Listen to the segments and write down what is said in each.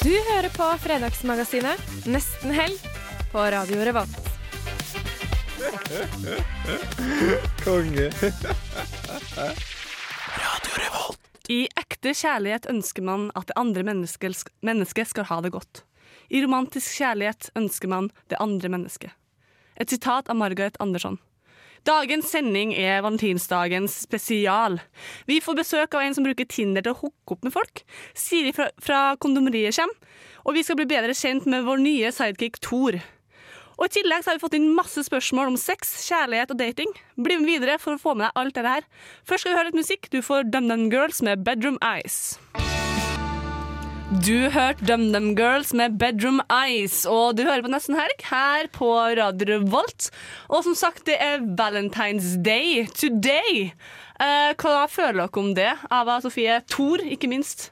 Du hører på Fredagsmagasinet Nesten helg på Radio Revolt. Konge. Radio Revolt. I ekte kjærlighet ønsker man at det andre mennesket skal ha det godt. I romantisk kjærlighet ønsker man det andre mennesket. Et sitat av Margaret Andersson. Dagens sending er valentinsdagens spesial. Vi får besøk av en som bruker Tinder til å hooke opp med folk. Siri fra, fra kondomeriet kommer, og vi skal bli bedre kjent med vår nye sidekick Thor. Og I tillegg har vi fått inn masse spørsmål om sex, kjærlighet og dating. Bli med videre for å få med deg alt det her. Først skal vi høre litt musikk. Du får DumDum Girls med Bedroom Eyes. Du hørte DumDum Girls med Bedroom Eyes, og du hører på Nesten Helg her på Radio Revolt. Og som sagt, det er Valentine's Day today. Eh, hva føler dere om det? Ava Sofie Thor, ikke minst.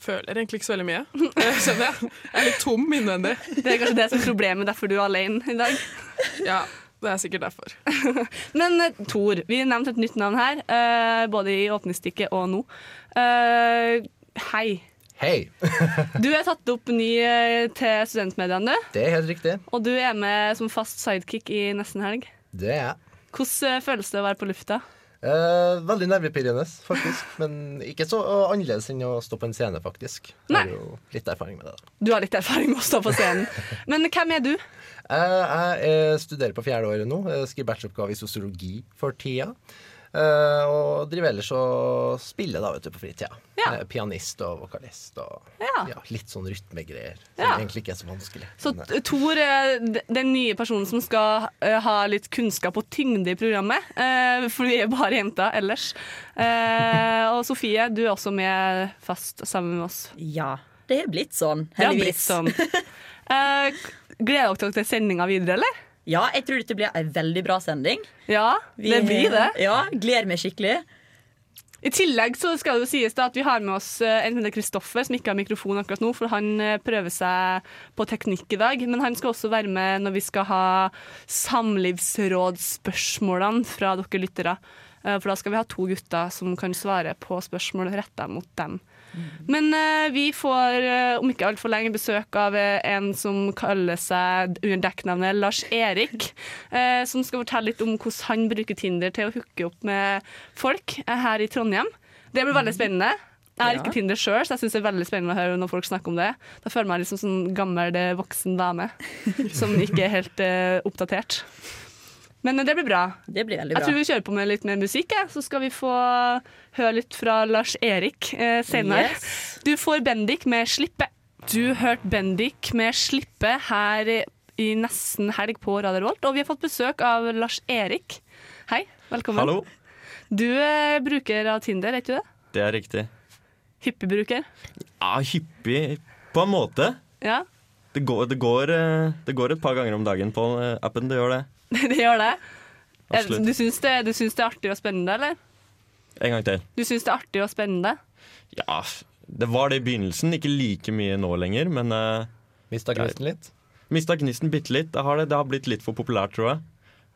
Føler egentlig ikke så veldig mye. Jeg Skjønner jeg. Jeg er litt tom innvendig. Det er kanskje det som er problemet, derfor du er alene i dag. Ja, det er sikkert derfor. Men eh, Thor, vi nevnte et nytt navn her, eh, både i åpningsstikket og nå. Eh, hei. Hei. Du er tatt opp ny eh, til studentmediene, du. Det er helt riktig. Og du er med som fast sidekick i Nesten Helg. Det er jeg. Hvordan eh, føles det å være på lufta? Eh, veldig nervepirrende, faktisk. Men ikke så annerledes enn å stå på en scene, faktisk. Jeg Nei. har jo litt erfaring med det. da. Du har litt erfaring med å stå på scenen. Men hvem er du? Eh, jeg eh, studerer på fjerde året nå. Jeg skriver bacheloroppgave i sosiologi for tida. Eh, og driver ellers og spiller da, vet du, på fritida. Ja. Eh, pianist og vokalist og Ja. ja, litt sånn rytmegreier. Som Ja. egentlig ikke er så vanskelig. Så Men, eh, er den nye personen som skal ha litt kunnskap og tyngde i programmet. eh, for vi er bare jenter ellers. Eh, og Sofie, du er også med fast sammen med oss. Ja, det er blitt sånn, Det har blitt sånn. Eh, gleder dere dere til sendinga videre, eller? Ja, jeg tror dette blir ei veldig bra sending. Ja, Vi- det blir det. Ja, Gleder meg skikkelig. I tillegg så skal det jo sies da at vi har med oss eh, en som heter Kristoffer, som ikke har mikrofon akkurat nå, for han eh, prøver seg på teknikk i dag. Men han skal også være med når vi skal ha samlivsrådsspørsmålene fra dere lyttere. Eh, For da skal vi ha to gutter som kan svare på spørsmål retta mot dem. Men uh, vi får uh, om ikke altfor lenge besøk av uh, en som kaller seg under dekknavnet Lars Erik. som skal fortelle litt om hvordan han bruker Tinder til å hooke opp med folk her i Trondheim. Det blir veldig spennende. Jeg har ikke Tinder sjøl, så jeg syns det er veldig spennende å høre når folk snakker om det. Da føler jeg meg liksom som sånn gammel voksen dame som ikke er helt oppdatert. Men eh, det blir bra. Det blir veldig Jeg tror vi kjører på med litt mer musikk, ja. så skal vi få høre litt fra Lars Erik eh, senere. Yes. Du får Bendik med 'Slippe'. Du hørte Bendik med 'Slippe' her i- i nesten helg på Radio Revolt, og vi har fått besøk av Lars Erik. Hei, velkommen. Hallo. Du er bruker av Tinder, er ikke du det? Det er riktig. Hyppig bruker. Ja, hyppig på en måte. Ja, Det går, det, går, eh, det går et par ganger om dagen på eh, appen. Det gjør det. det gjør det. Er- Absolutt. Du syns det, du syns det er artig og spennende, eller? En gang til. Du syns det er artig og spennende? Ja, det var det i begynnelsen. Ikke like mye nå lenger, men uh, Mista gnisten litt? Mista gnisten bitte litt. Det har, det. det har blitt litt for populært, tror jeg.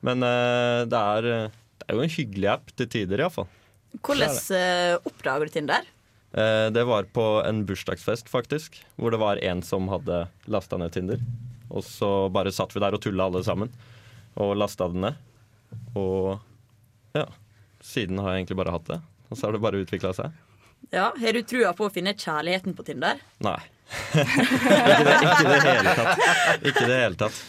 Men uh, det, er, eh, det er jo en hyggelig app til tider, iallfall. Hvordan eh, oppdager du Tinder? Uh, det var på en bursdagsfest, faktisk, hvor det var en som hadde lasta ned Tinder. Og så bare satt vi der og tulla alle sammen, og lasta den ned. Og ja, siden har jeg egentlig bare hatt det. Og så har det bare utvikla seg. Ja, Har du trua på å finne kjærligheten på Tinder? Nei. ikke, det, ikke det hele tatt. Ikke det hele tatt.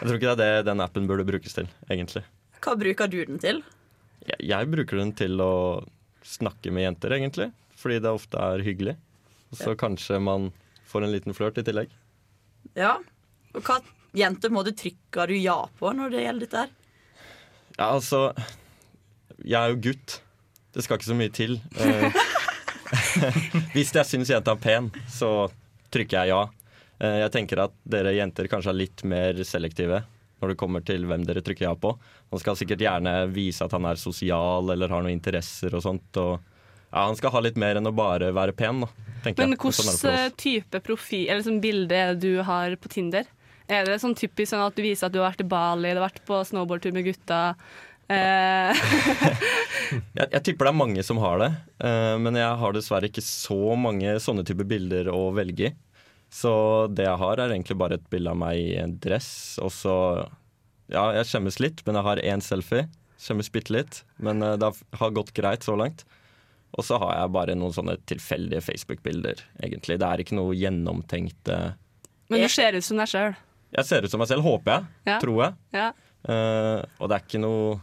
Jeg tror ikke det er det den appen burde brukes til, egentlig. Hva bruker du den til? Jeg, jeg bruker den til å snakke med jenter, egentlig. Fordi det ofte er hyggelig. Så så kanskje man får en liten flørt i tillegg. Ja. Og hva jente må du trykke du ja på når det gjelder dette her? Ja, altså Jeg er jo gutt. Det skal ikke så mye til. Eh, Hvis jeg syns jenta er pen, så trykker jeg ja. Eh, jeg tenker at dere jenter kanskje er litt mer selektive når det kommer til hvem dere trykker ja på. Han skal sikkert gjerne vise at han er sosial eller har noen interesser og sånt. Og ja, han skal ha litt mer enn å bare være pen, da, Men. Og sånn hvilken type profil, eller sånn bilde er det du har på Tinder? Er det sånn typisk sånn at du viser at du har vært i Bali, du har vært på snowboardtur med gutta? Eh, Jeg, jeg tipper det er mange som har det, eh, men jeg har dessverre ikke så mange sånne type bilder å velge i. Så det jeg har, er egentlig bare et bilde av meg i en dress, og så Ja, jeg skjemmes litt, men jeg har én selfie. Skjemmes bitte litt, men eh, det har gått greit så langt. Og så har jeg bare noen sånne tilfeldige Facebook-bilder, egentlig. Det er ikke noe gjennomtenkte men du ser ut som deg sjøl. Jeg ser ut som meg selv, håper jeg. Ja. Tror jeg. Ja. Uh, og det er ikke noe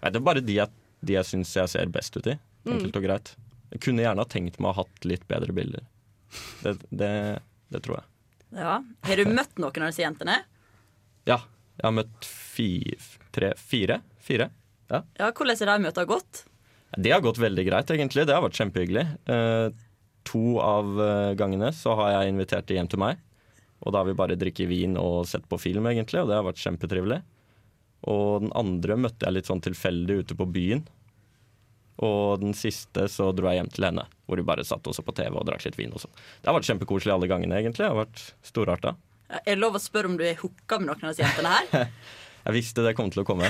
Nei, Det er bare de jeg, de jeg syns jeg ser best ut i. Mm. Enkelt og greit. Jeg kunne gjerne ha tenkt meg å ha hatt litt bedre bilder. Det, det, det tror jeg. Ja. Har du møtt noen av disse jentene? Ja. Jeg har møtt fire tre, fire. Fire. Ja. Ja, Hvordan har de møtene gått? Det har gått veldig greit, egentlig. Det har vært kjempehyggelig. Uh, to av eh, gangene så har jeg invitert de hjem til meg. Og da har vi bare drikket vin og sett på film, egentlig, og det har vært kjempetrivelig. Og den andre møtte jeg litt sånn tilfeldig ute på byen. Og den siste så dro jeg hjem til henne, hvor vi bare satt også på TV og drakk litt vin. og sånn. Det har vært kjempekoselig alle gangene, egentlig. Det har vært storarta. Er det lov å spørre om du er hooka med noen av disse jentene her? Jeg visste det kom til å komme.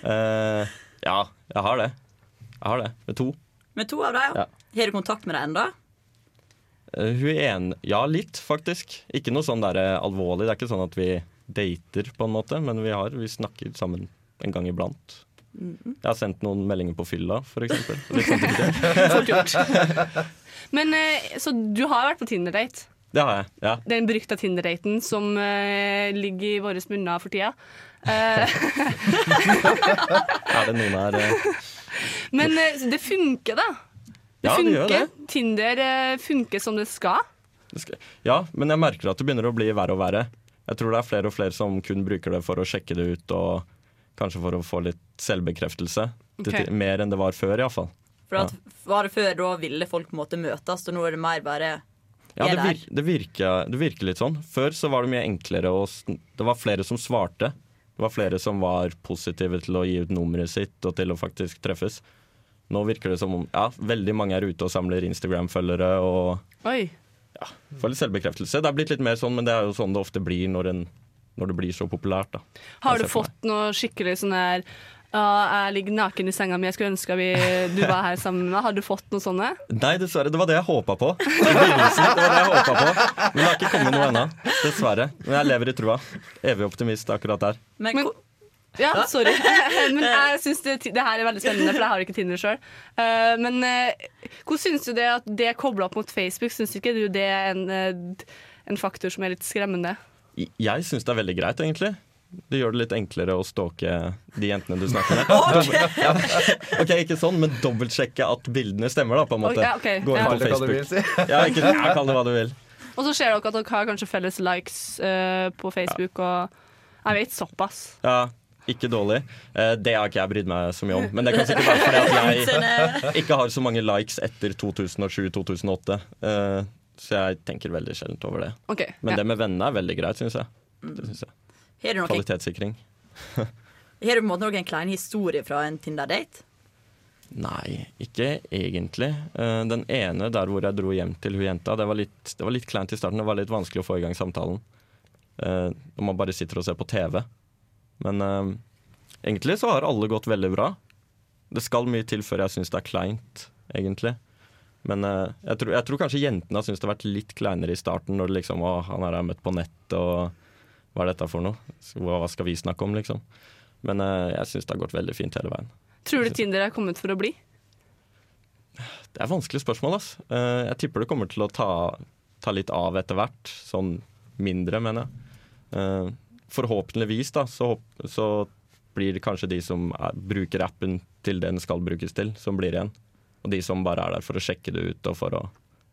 uh, ja, jeg har det. Jeg har det. Med to. Med to av dem? Ja. Har du kontakt med dem ennå? Eh, Hun er en, ja, litt, faktisk. Ikke noe sånn der, eh, alvorlig. Det er ikke sånn at vi dater, på en måte, men vi, har, vi snakker sammen en gang iblant. Jeg har sendt noen meldinger på fylla, for eksempel. Litt sånn. Fort gjort. Men eh, Så du har vært på Tinder-date? Det har jeg. ja. Den berykta Tinder-daten som uh, ligger i våre munner for tida. Uh, Er det noen her uh... men det funker, da. Det Ja, det gjør funker. det. Tinder eh, funker som det skal. det skal, Ja, men jeg merker at det begynner å bli verre og verre. Jeg tror det er flere og flere som kun bruker det for å sjekke det ut, og kanskje for å få litt selvbekreftelse. Okay. Til, mer enn det var før, iallfall. For at, var det før da ville folk på en måte møtes, og nå er det mer bare Ja, det, vir det, virker, det virker litt sånn. Før så var det mye enklere å Det var flere som svarte. Det var flere som var positive til å gi ut nummeret sitt og til å faktisk treffes. Nå virker det som om ja, veldig mange er ute og samler Instagram-følgere og Oi. får litt selvbekreftelse. Det er blitt litt mer sånn, men det er jo sånn det ofte blir når, en, når det blir så populært. da. Har du fått noe skikkelig sånn her ja, jeg ligger naken i senga mi, jeg skulle ønske vi, du var her sammen med meg. Har du fått noe sånne? Nei, dessverre. Det var det jeg håpa på. Det var det jeg håpet på. Men det har ikke kommet noe ennå. Dessverre. Men jeg lever i trua. Evig optimist akkurat der. Men, Ja, sorry. Men jeg synes det, det her er veldig spennende, for jeg har ikke Tinder sjøl. men eh, hvordan syns du det at det er kobla opp mot Facebook? Syns ikke du det er en, eh, en faktor som er litt skremmende? Jeg syns det er veldig greit, egentlig. Det gjør det litt enklere å stalke de jentene du snakker med. Dobbelt- ja. Ok, ikke sånn, men dobbeltsjekke at bildene stemmer, da, på en måte. Okay, okay. ok. Gå inn Ja. på Kall det hva du vil, Facebook. Ja, ikke, ja, kall det hva du vil. Og så ser dere at dere har kanskje felles likes uh, på Facebook, og jeg vet såpass. Ja, ikke dårlig. Eh, det har ikke jeg brydd meg så mye om. Men det kan sikkert være fordi at jeg ikke har så mange likes etter 2007-2008. Eh, så jeg tenker veldig sjeldent over det. Okay, Men ja. det med vennene er veldig greit, syns jeg. Det synes jeg. Kvalitetssikring. har du på en måte noen klein historie fra en Tinder-date? Nei, ikke egentlig. Eh, Den ene der hvor jeg dro hjem til hun jenta, det var litt, det var litt kleint i starten. Det var litt vanskelig å få i gang samtalen. Når man bare sitter og ser på TV. Men eh, egentlig så har alle gått veldig bra. Det skal mye til før jeg syns det er kleint, egentlig. Men eh, jeg, tror, jeg tror kanskje jentene har syntes det har vært litt kleinere i starten, når det liksom Å, han her har møtt på nett, og hva er dette for noe? Hva, skal vi snakke om, liksom? Men eh, jeg syns det har gått veldig fint hele veien. Tror du Tinder er kommet for å bli? Det er vanskelig spørsmål, ass. Eh, Jeg tipper det kommer til å ta, ta litt av etter hvert. Sånn mindre, mener jeg. Forhåpentligvis, da, så, så blir det kanskje de som er, bruker appen til det den skal brukes til, som blir igjen. Og de som bare er der for å sjekke det ut og for å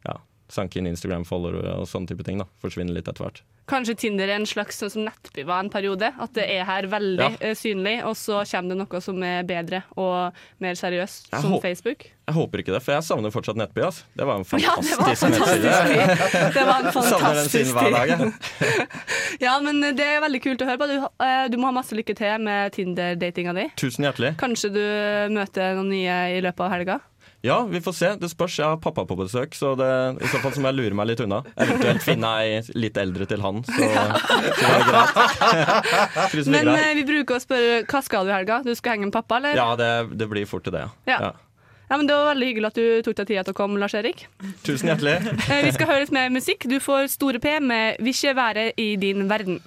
ja, sanke inn Instagram-followere og sånne type ting. da, Forsvinne litt etter hvert. Kanskje Tinder er en slags sånn som Nettby var en periode. At det er her veldig Ja. eh, synlig, og så kommer det noe som er bedre og mer seriøst, Jeg som Facebook. Jeg håper ikke det, for jeg savner fortsatt Nettby. Altså. Det var en Ja, fantastisk nettside. fantastisk. Det var en fantastisk jeg. Ja, men det er veldig kult å høre på. Du, eh, du må ha masse lykke til med Tinder-datinga di. Tusen hjertelig. Kanskje du møter noen nye i løpet av helga? Ja, vi får se. Det spørs. Jeg har pappa på besøk, så det, i så fall så må jeg lure meg litt unna. Eventuelt finne ei litt eldre til han, så, så det er greit. Krysser Men eh, vi bruker å spørre hva skal du i helga? Du skal henge med pappa, eller? Ja, det, det blir fort til det, ja. Ja. ja. Ja, men Det var veldig hyggelig at du tok deg tida til å komme, Lars Erik. Tusen hjertelig. Eh, Vi skal høre litt mer musikk. Du får Store P med 'Vil ikke være i din verden'.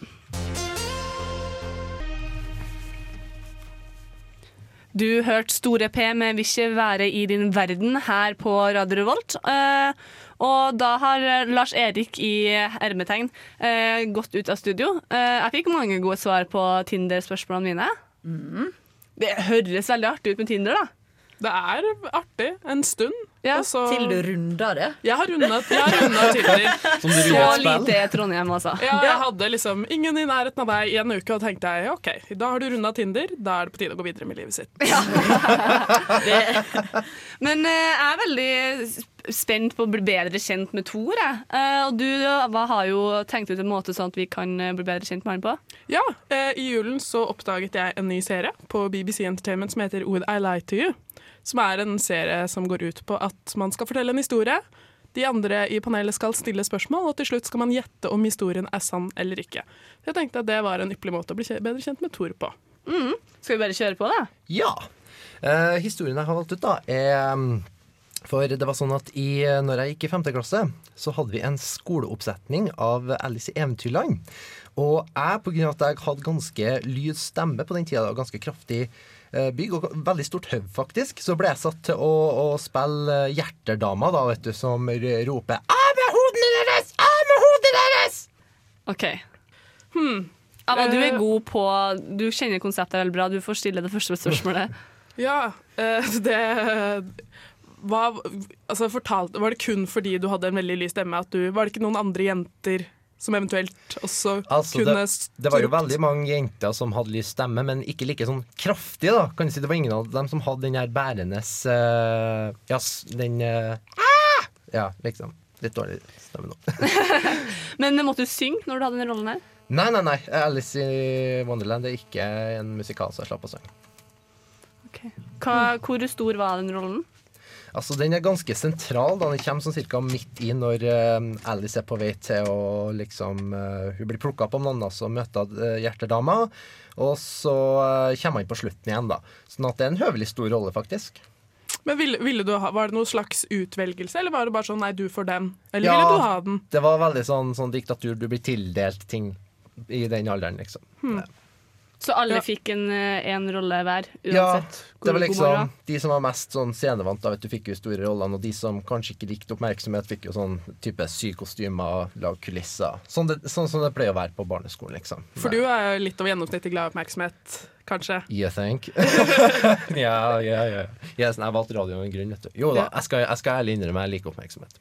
Du hørte Store P med 'Vil ikke være i din verden' her på Radio Revolt. Eh, og da har eh, Lars Erik i hermetegn eh, gått ut av studio. Jeg fikk mange gode svar på Tinder-spørsmålene mine. Det høres veldig artig ut med Tinder, da. Det er artig en stund. Ja, så- Til du runder det. Jeg har rundet, jeg har rundet Tinder. Som du Så lite er Trondheim, altså. Ja, jeg hadde liksom ingen i nærheten av deg i en uke, og tenkte jeg OK, da har du runda Tinder, da er det på tide å gå videre med livet sitt. Ja. Men uh, jeg er veldig spent på å bli bedre kjent med Tor. jeg. Eh, og du hva, har jo tenkt ut en måte sånn at vi kan eh, bli bedre kjent med han på. Ja, uh, I julen så oppdaget jeg en ny serie på BBC Entertainment som heter Would I Lie To You? Som er en serie som går ut på at man skal fortelle en historie. De andre i panelet skal stille spørsmål, og til slutt skal man gjette om historien er sann eller ikke. Jeg tenkte at det var en ypperlig måte å bli bedre kjent med Tor på. Skal vi bare kjøre på, da? Ja. Eh, historien jeg har valgt ut, da, er um, For det var sånn at i, når jeg gikk i femte klasse, så hadde vi en skoleoppsetning av Alice i Eventyrland. Og jeg, av at jeg hadde ganske lys stemme på den tida, og ganske kraftig eh, bygg, og veldig stort høv, faktisk, så ble jeg satt til å, å spille Hjerterdama, da, vet du, som roper 'Av med hodene deres! Av med hodene deres!' OK. Hm. Anna, du er god på Du kjenner konseptet veldig bra. Du får stille det første spørsmålet. Ja, eh, det hva, altså fortalte, Var det kun fordi du hadde en veldig lys stemme? At du, var det ikke noen andre jenter som eventuelt også Altså, kunne det, det var jo veldig mange jenter som hadde lys stemme, men ikke like sånn kraftig. da Kan du si Det var ingen av dem som hadde den her bærende uh, Ja, den eh, ah! Ja, liksom. Litt dårlig stemme nå. Men måtte du synge når du hadde den rollen her? nei, nei, nei. Alice i Wonderland er ikke en musikal som jeg slapp å synge. Hva, hvor stor var den rollen? Altså, Den er ganske sentral. da Den kommer sånn cirka midt i når eh, Alice er på vei til å liksom eh, Hun blir plukka opp av noen, og så møter eh, hjerterdama. Og så kommer han på slutten igjen, da. Sånn at det er en høvelig stor rolle, faktisk. Men ville, ville du ha, Var det noen slags utvelgelse, eller var det bare sånn nei, du får den? Eller Ja. ville du ha den? Det var veldig sånn, sånn diktatur. Du blir tildelt ting i den alderen, liksom. Hmm. Så alle Ja. fikk en, eh, en rolle hver, uansett Ja, det var liksom? De som var mest sånn scenevant, da, vet du, fikk jo store rollene. Og de som kanskje ikke likte oppmerksomhet, fikk jo sånn type sykostymer, lag kulisser. Sånn, det, sånn som det pleier å være på barneskolen, liksom. For du er jo litt over gjennomsnittet glad i oppmerksomhet, kanskje? You think? ja, ja, ja. Yes, jeg valgte radio av en grunn, vet du. Jo da, jeg skal, jeg skal ærlig innrømme jeg liker oppmerksomhet.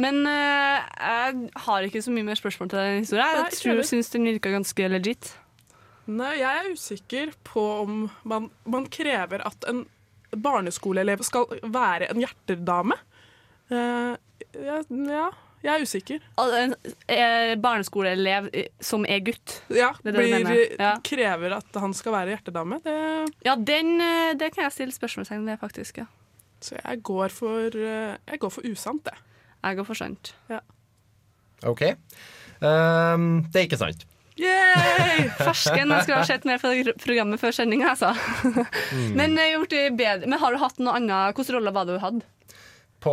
Men uh, jeg har ikke så mye mer spørsmål til den historien. Nei, Jeg tror, syns den virka ganske legit. Nei, jeg er usikker på om man, man krever at en barneskoleelev skal være en hjerterdame. Uh, ja, ja, jeg er usikker. Al- En eh, barneskoleelev eh, som er gutt. Ja, Det er det blir, ja. Krever at han skal være hjertedame. Det, Ja, den, det kan jeg stille spørsmålstegn ved, faktisk. ja. så jeg går for, jeg går for usant, det. Jeg går for sant. OK. Um, det er ikke sant. Yay! Fersken. Jeg skulle ha sett mer fra programmet før sending. Altså. Mm. Men, eh, gjort det bedre. Men har du hatt noe annet Hvilken rolle var det du hadde? På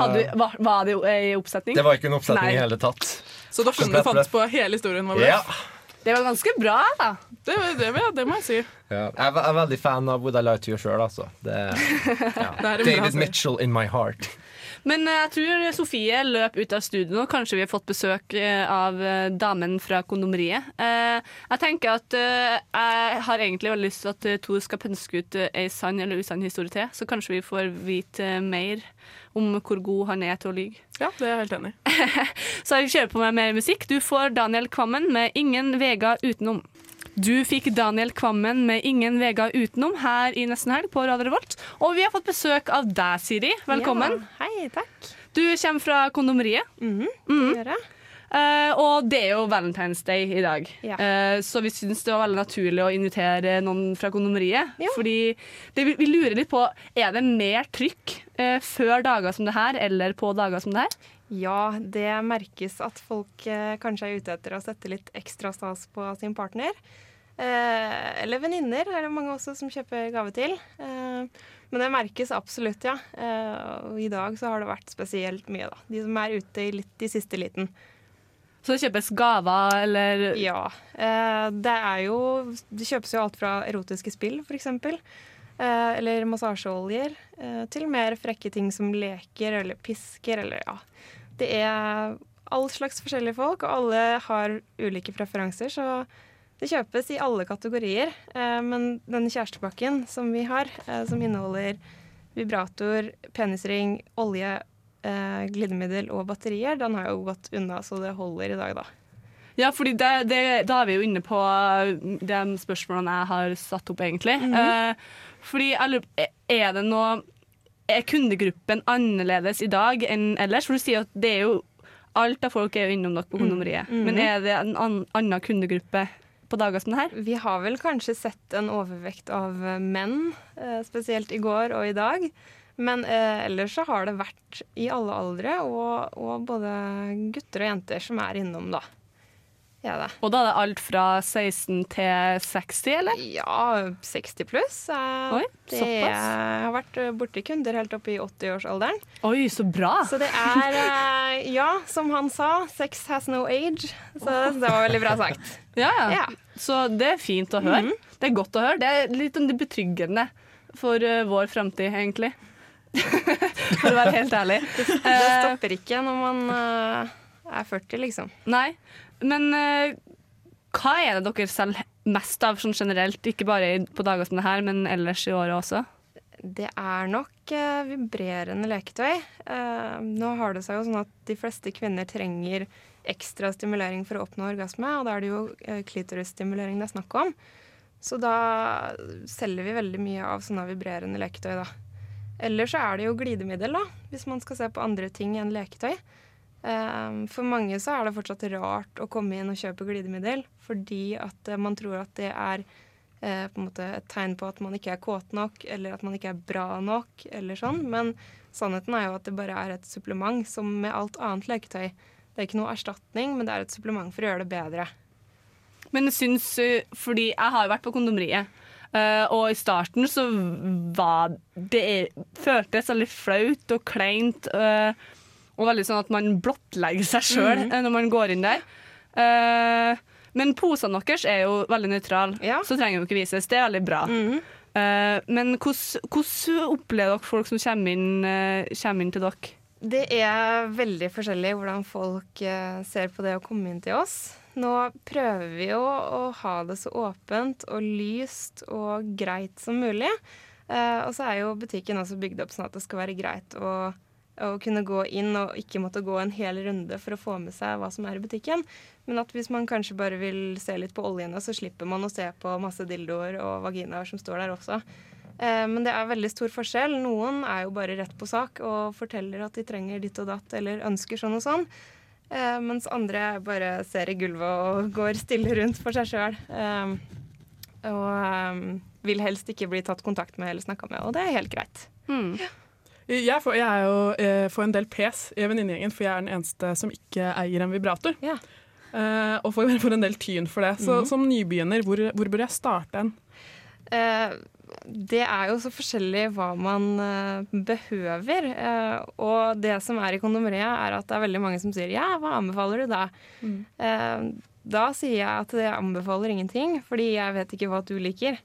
Hadde du, var, var det i oppsetning? Det var ikke en oppsetning Nei. i hele tatt. Så da skjønner du fant på hele historien vår. Ja. Det var ganske bra, da. Det, det, det må jeg si. Ja. Jeg er veldig fan av Would I Lie to You sjøl, altså. Det, ja. Det bra David. Mitchell in my heart. Men eh, jeg tror Sofie løp ut av studio nå. Kanskje vi har fått besøk eh, av eh, damen fra kondomeriet. Jeg tenker at jeg har egentlig veldig lyst til at Tor skal pønske ut ei sann eller usann historie til, så kanskje vi får vite mer om hvor god han er til å lyge. Ja, det er jeg helt enig i. Så jeg kjører på med mer musikk. Du får Daniel Kvammen med 'Ingen Vega utenom'. Du fikk Daniel Kvammen med 'Ingen Vega utenom' her i Nesten Helg på Radio Revolt. Og vi har fått besøk av deg, Siri. Velkommen. Ja, hei, takk. Du kommer fra kondomeriet. Mhm, -hmm, det gjør jeg. Uh, og det er jo Valentine's Day i dag, Ja. uh, så vi syns det var veldig naturlig å invitere noen fra kondomeriet. Ja. Fordi det, vi, lurer litt på Er det mer trykk uh, før dager som det her, eller på dager som det her? Ja, det merkes at folk kanskje er ute etter å sette litt ekstra stas på sin partner. Eh, eller venninner er det mange også som kjøper gave til. Eh, men det merkes absolutt, ja. Eh, og i dag så har det vært spesielt mye, da. De som er ute i litt i siste liten. Så det kjøpes gaver, eller Ja. Eh, det er jo Det kjøpes jo alt fra erotiske spill, f.eks. Eh, eller massasjeoljer. Eh, til mer frekke ting som leker eller pisker eller ja. Det er all slags forskjellige folk, og alle har ulike preferanser, så det kjøpes i alle kategorier. Eh, men den kjærestepakken som vi har, eh, som inneholder vibrator, penisring, olje, eh, glidemiddel og batterier, den har jo gått unna så det holder i dag, da. Ja, fordi det, det, da er vi jo inne på de spørsmålene jeg har satt opp, egentlig. eh, fordi jeg lurer på, Er det noe Er kundegruppen annerledes i dag enn ellers? For du sier at det er jo Alt av folk er jo innom dere på kondomeriet. Mm. Men er det en an, annen kundegruppe på dager som det her? Vi har vel kanskje sett en overvekt av menn, eh, spesielt i går og i dag. Men eh, ellers så har det vært i alle aldre, og, og både gutter og jenter som er innom, da. Ja, det. Og da er det alt fra 16 til 60, eller? Ja, 60 pluss. Oi, det såpass. Jeg har vært eh, borti kunder helt opp i 80-årsalderen. Oi, så bra! Så det er, eh, ja, som han sa, sex has no age. Så det var veldig bra sagt. Ja, ja. Så det er fint å høre. Mhm. Det er godt å høre. Det er litt betryggende for eh, vår framtid, egentlig. for å være helt ærlig. Det stopper ikke når man er 40, liksom. nei, men eh, hva er det dere selger mest av sånn generelt? Ikke bare på dager som det her, men ellers i året også? Det er nok eh, vibrerende leketøy. Eh, nå har det seg jo sånn at de fleste kvinner trenger ekstra stimulering for å oppnå orgasme, og da er det jo eh, klitorisstimulering det er snakk om. Så da selger vi veldig mye av sånne vibrerende leketøy, da. Eller så er det jo glidemiddel, da, hvis man skal se på andre ting enn leketøy. Eh, for mange så er det fortsatt rart å komme inn og kjøpe glidemiddel, fordi at eh, man tror at det er eh, på en måte et tegn på at man ikke er kåt nok, eller at man ikke er bra nok, eller sånn. Men sannheten er jo at det bare er et supplement, som med alt annet leketøy. Det er ikke noe erstatning, men det er et supplement for å gjøre det bedre. Men jeg syns eh, Fordi jeg har jo vært på kondomeriet. og i starten så var det føltes veldig flaut og kleint. eh, og veldig sånn at man blottlegger seg sjøl Mhm. når man går inn der. Uh, men posene deres er jo veldig nøytrale, Ja. så trenger de ikke vises. Det er veldig bra. Mm -hmm. uh, men hvordan opplever dere folk som kommer inn, uh, kommer inn til dere? Det er veldig forskjellig hvordan folk eh, ser på det å komme inn til oss. Nå prøver vi jo å ha det så åpent og lyst og greit som mulig. Eh, og så er jo butikken også bygd opp sånn at det skal være greit å, å kunne gå inn og ikke måtte gå en hel runde for å få med seg hva som er i butikken. Men at hvis man kanskje bare vil se litt på oljene, så slipper man å se på masse dildoer og vaginaer som står der også. Eh, Men det er veldig stor forskjell. Noen er jo bare rett på sak og forteller at de trenger ditt og datt eller ønsker sånn og sånn. Eh, mens andre bare ser i gulvet og går stille rundt for seg sjøl. og eh, vil helst ikke bli tatt kontakt med eller snakka med, og det er helt greit. Hmm. Jeg får, jeg er jo, eh, får en del pes i venninnegjengen, for jeg er den eneste som ikke eier en vibrator. Ja. Eh, og får, får en del tyn for det. Så Mhm. som nybegynner, hvor, hvor bør jeg starte en? Eh, det er jo så forskjellig hva man eh, behøver. Eh, og det som er i kondomeriet, er at det er veldig mange som sier ja, hva anbefaler du da? Eh, da sier jeg at jeg anbefaler ingenting, fordi jeg vet ikke hva du liker.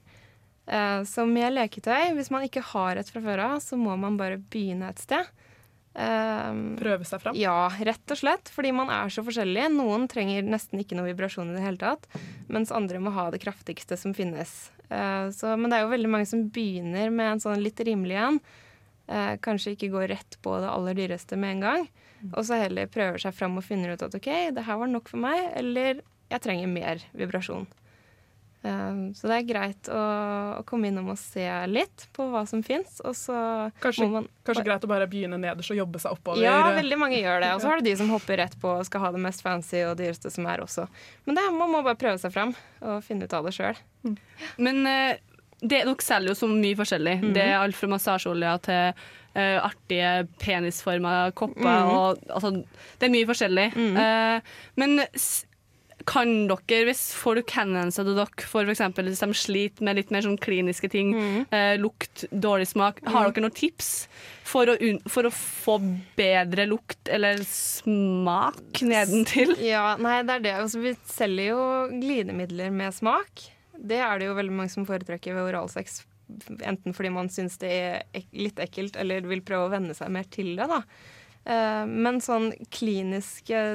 Eh, så med leketøy, hvis man ikke har et fra før av, så må man bare begynne et sted. Um, Prøve seg fram? Ja, rett og slett. Fordi man er så forskjellig. Noen trenger nesten ikke noe vibrasjon i det hele tatt, mens andre må ha det kraftigste som finnes. Uh, så, men det er jo veldig mange som begynner med en sånn litt rimelig en. Kanskje ikke går rett på det aller dyreste med en gang. Og så heller prøver seg fram og finner ut at OK, det her var nok for meg, eller jeg trenger mer vibrasjon. Um, så det er greit å, å, komme innom og se litt på hva som fins. Kanskje, må man Kanskje greit å bare begynne nederst og jobbe seg oppover. Ja, veldig mange gjør det. Og så har du de som hopper rett på og skal ha det mest fancy og dyreste som er også. Men det, man må bare prøve seg fram og finne ut av det sjøl. Mm. Men uh, det, dere selger jo så mye forskjellig. Mm. Det er alt fra massasjeolje til uh, artige penisforma kopper. Mm. Og, altså, det er mye forskjellig. Uh, men kan dere, hvis folk henvender dere for eksempel, hvis de sliter med litt mer sånn kliniske ting, mm. eh, lukt, dårlig smak, mm. har dere noen tips for å, for å, få bedre lukt eller smak nedentil? Ja, nei, det er det. Altså, vi selger jo glidemidler med smak. Det er det jo veldig mange som foretrekker ved oralsex. Enten fordi man syns det er litt ekkelt, eller vil prøve å venne seg mer til det. da. Eh, men sånn kliniske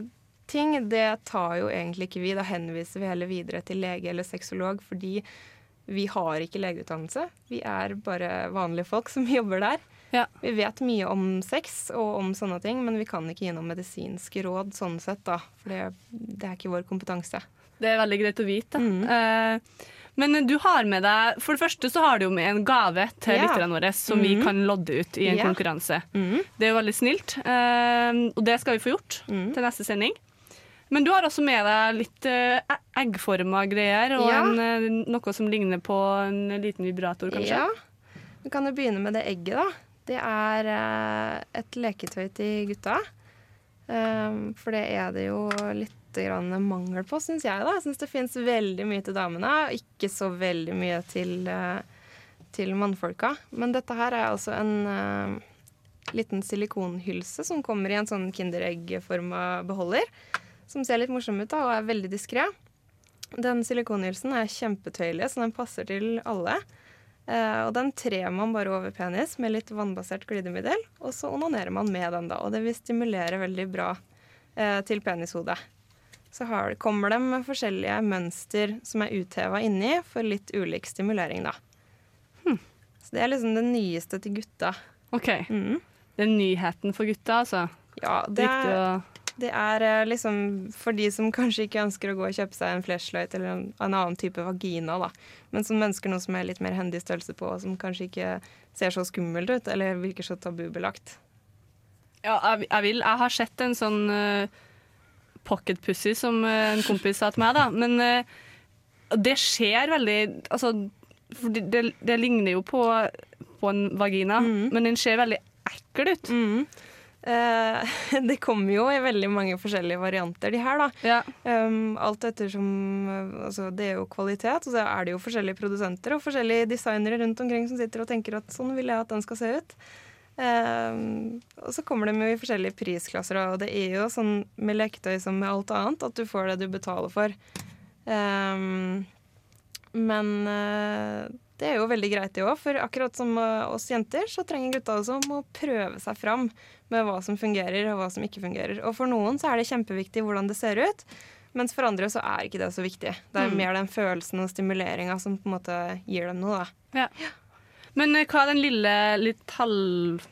ting, det tar jo egentlig ikke vi. Da henviser vi heller videre til lege eller sexolog, fordi vi har ikke legeutdannelse. Vi er bare vanlige folk som jobber der. Ja. Vi vet mye om sex og om sånne ting, men vi kan ikke gi noe medisinske råd sånn sett, da. For det, det, er ikke vår kompetanse. Det er veldig greit å vite. Mm. Uh, men du har med deg For det første så har du jo med en gave til ja. lytterne våre som mm. vi kan lodde ut i en ja. konkurranse. Mm. Det er jo veldig snilt, uh, og det skal vi få gjort mm. til neste sending. Men du har også med deg litt uh, eggforma greier, og ja. en, uh, noe som ligner på en liten vibrator, kanskje? Ja. Vi kan jo begynne med det egget, da. Det er uh, et leketøy til gutta. Um, for det er det jo litt mangel på, syns jeg. da. Jeg syns det fins veldig mye til damene, og ikke så veldig mye til, til mannfolka. Men dette her er altså en liten silikonhylse som kommer i en sånn Kinderegg-forma beholder som ser litt morsom ut da, og er veldig diskré. Den silikonhylsen er kjempetøyelig, så den passer til alle. Uh, og den trer man bare over penis med litt vannbasert glidemiddel, og så onanerer man med den, da. Og det vil stimulere veldig bra uh, til penishodet. Så har, kommer de med forskjellige mønster som er utheva inni, for litt ulik stimulering, da. Hm. Så det er liksom det nyeste til gutta. OK. Mm. Det er nyheten for gutta, altså? Ja, det er, det er eh, liksom for de som kanskje ikke ønsker å gå og kjøpe seg en flashlight eller en, en annen type vagina, da. Men som ønsker noe som er litt mer hendig størrelse på, og som kanskje ikke ser så skummelt ut eller virker så tabubelagt. Ja, jeg, jeg vil. Jeg har sett en sånn uh, pocket pussy som uh, en kompis sa til meg, da. Men uh, det skjer veldig Altså, det, det, det, ligner jo på, på en vagina, mm. men den ser veldig ekkel ut. Mm. Uh, det kommer jo i veldig mange forskjellige varianter, de her, da. Ja. Um, alt ettersom altså, Det er jo kvalitet, og så er det jo forskjellige produsenter og forskjellige designere rundt omkring som sitter og tenker at sånn vil jeg at den skal se ut. Um, og så kommer de jo i forskjellige prisklasser, og det er jo sånn med leketøy som med alt annet, at du får det du betaler for. Um, men uh, det er jo veldig greit, det òg. For akkurat som oss jenter, så trenger gutta også å prøve seg fram med hva som fungerer og hva som ikke fungerer. Og for noen så er det kjempeviktig hvordan det ser ut. Mens for andre så er ikke det så viktig. Det er mm. mer den følelsen og stimuleringa som på en måte gir dem noe. Da. Ja. Men eh, hva er den lille litt halv...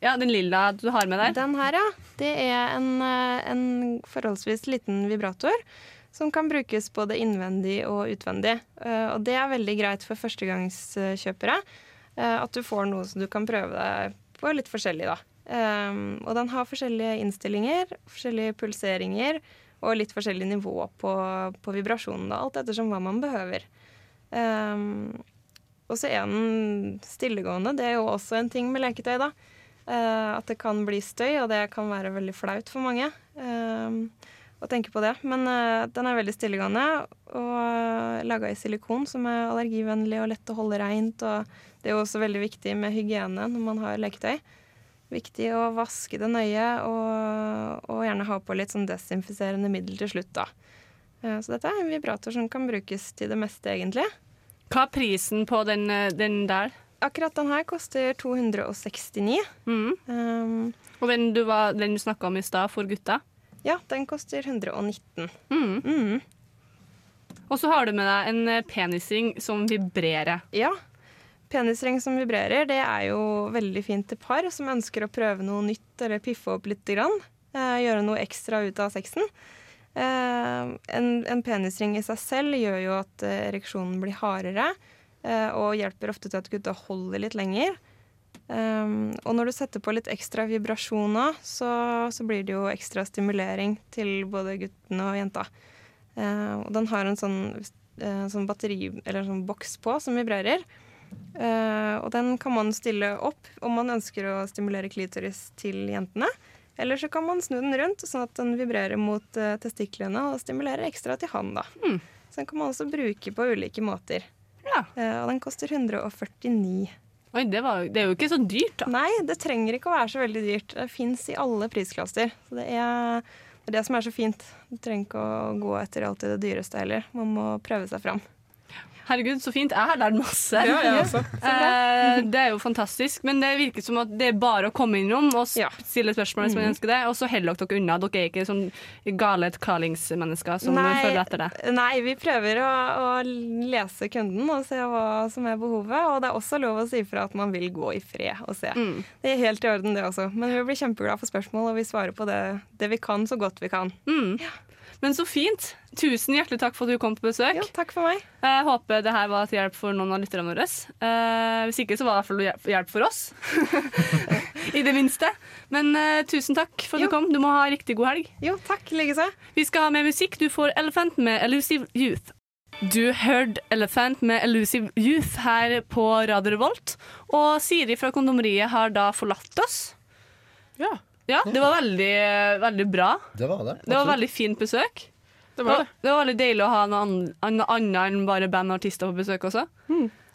Ja, den lilla du har med der? Den her, ja. Det er en, eh, en forholdsvis liten vibrator som kan brukes både innvendig og utvendig. Eh, og det er veldig greit for førstegangskjøpere. At du får noe som du kan prøve deg på litt forskjellig, da. Um, og den har forskjellige innstillinger, forskjellige pulseringer og litt forskjellig nivå på, på vibrasjonen. alt ettersom hva man behøver. Og så er den stillegående. Det er jo også en ting med leketøy. da. At det kan bli støy, og det kan være veldig flaut for mange å tenke på det. Men uh, den er veldig stillegående og uh, laga i silikon, som er allergivennlig og lett å holde reint. Og det er jo også veldig viktig med hygiene når man har leketøy. Viktig å vaske det nøye, og, og gjerne ha på litt sånn desinfiserende middel til slutt, da. Uh, så dette er en vibrator som kan brukes til det meste, egentlig. Hva er prisen på den, eh, den der? Akkurat den her koster 269. Mm. Um, Og den du, var- den du snakka om i stad, for gutta? Ja, den koster 119. Mm. Mm. Og så har du med deg en eh, penisring som vibrerer. Ja. Penisring som vibrerer, det er jo veldig fint til par som ønsker å prøve noe nytt eller piffe opp litt. Grann. Eh, gjøre noe ekstra ut av sexen. Eh, en, en penisring i seg selv gjør jo at eh, ereksjonen blir hardere, eh, og hjelper ofte til at gutta holder litt lenger. Um, og når du setter på litt ekstra vibrasjoner, så, så blir det jo ekstra stimulering til både guttene og jenta. Uh, og den har en sånn, uh, sånn batteri, eller sånn boks på som vibrerer. Uh, og den kan man stille opp om man ønsker å stimulere klitoris til jentene. Eller så kan man snu den rundt, sånn at den vibrerer mot eh, testiklene og stimulerer ekstra til han. da. Så den kan man også bruke på ulike måter. Eh, og den koster 149. Oi, det, var, det er jo ikke så dyrt, da. Nei, det trenger ikke å være så veldig dyrt. Det fins i alle prisklasser. Så det er, det som er så fint. Du trenger ikke å gå etter alltid det dyreste heller. Man må prøve seg fram. Herregud, så fint. Jeg har lært masse. Ja, jeg også. Eh, det er jo fantastisk. Men det virker som at det er bare å komme innom og stille spørsmål hvis man Mhm. ønsker det. Og så heller dere dere unna. Dere er ikke sånn gale Carlings-mennesker som Nei, følger etter det. Nei, vi prøver å, å lese kunden og se hva som er behovet. Og det er også lov å si fra at man vil gå i fred og se. Mm. Det er helt i orden, det også. Men vi blir kjempeglade for spørsmål, og vi svarer på det, det vi kan, så godt vi kan. Mm. Men så fint. Tusen hjertelig takk for at du kom på besøk. Jo, takk for meg. Jeg håper det her var til hjelp for noen av lytterne våre. Eh, hvis ikke så var det i hvert fall hjelp- for oss. I det minste. Men eh, tusen takk for at du kom. Du må ha riktig god helg. Jo, takk, likeså. Vi skal ha mer musikk. Du får Elephant med Elusive Youth. Du hørte Elephant med Elusive Youth her på Radio Revolt. Og Siri fra Kondomeriet har da forlatt oss. Ja. Ja, Det var veldig, veldig bra. Det var det. Det var veldig fint besøk. Det var det. Det var veldig deilig å ha noe ann- annet enn bare band og artister på besøk også.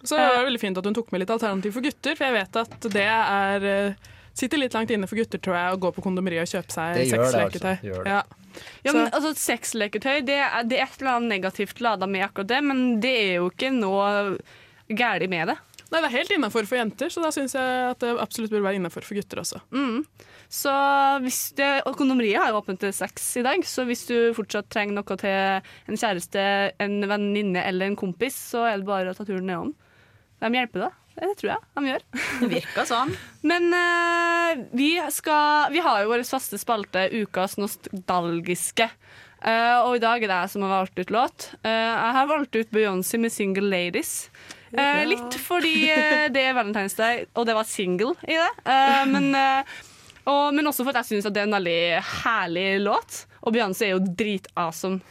Så det var veldig fint at hun tok med litt alternativ for gutter, for jeg vet at det er eh, Sitter litt langt inne for gutter, tror jeg, å gå på kondomeriet og kjøpe seg Det gjør det, sexleketøy. altså. Ja. Ja, men altså, Sexleketøy det er, det er et eller annet negativt lada med akkurat det, men det er jo ikke noe galt med det. Nei, det er helt innafor for jenter, så da syns jeg at det absolutt bør være innafor for gutter også. Mm. Så hvis det, og har jo åpent til seks i dag, så hvis du fortsatt trenger noe til en kjæreste, en venninne eller en kompis, så er det bare å ta turen nedom. De hjelper deg. Det tror jeg de gjør. Det virker sånn. Men uh, vi, skal, vi har jo vår faste spalte Ukas nostalgiske. Uh, og i dag er det jeg som har valgt ut låt. Uh, jeg har valgt ut Beyoncé med 'Single Ladies'. Uh, litt fordi det er Valentine's Day, og det var single i det. Men, og, men også for at jeg syns det er en veldig herlig låt. Og Beyoncé er jo dritawesome.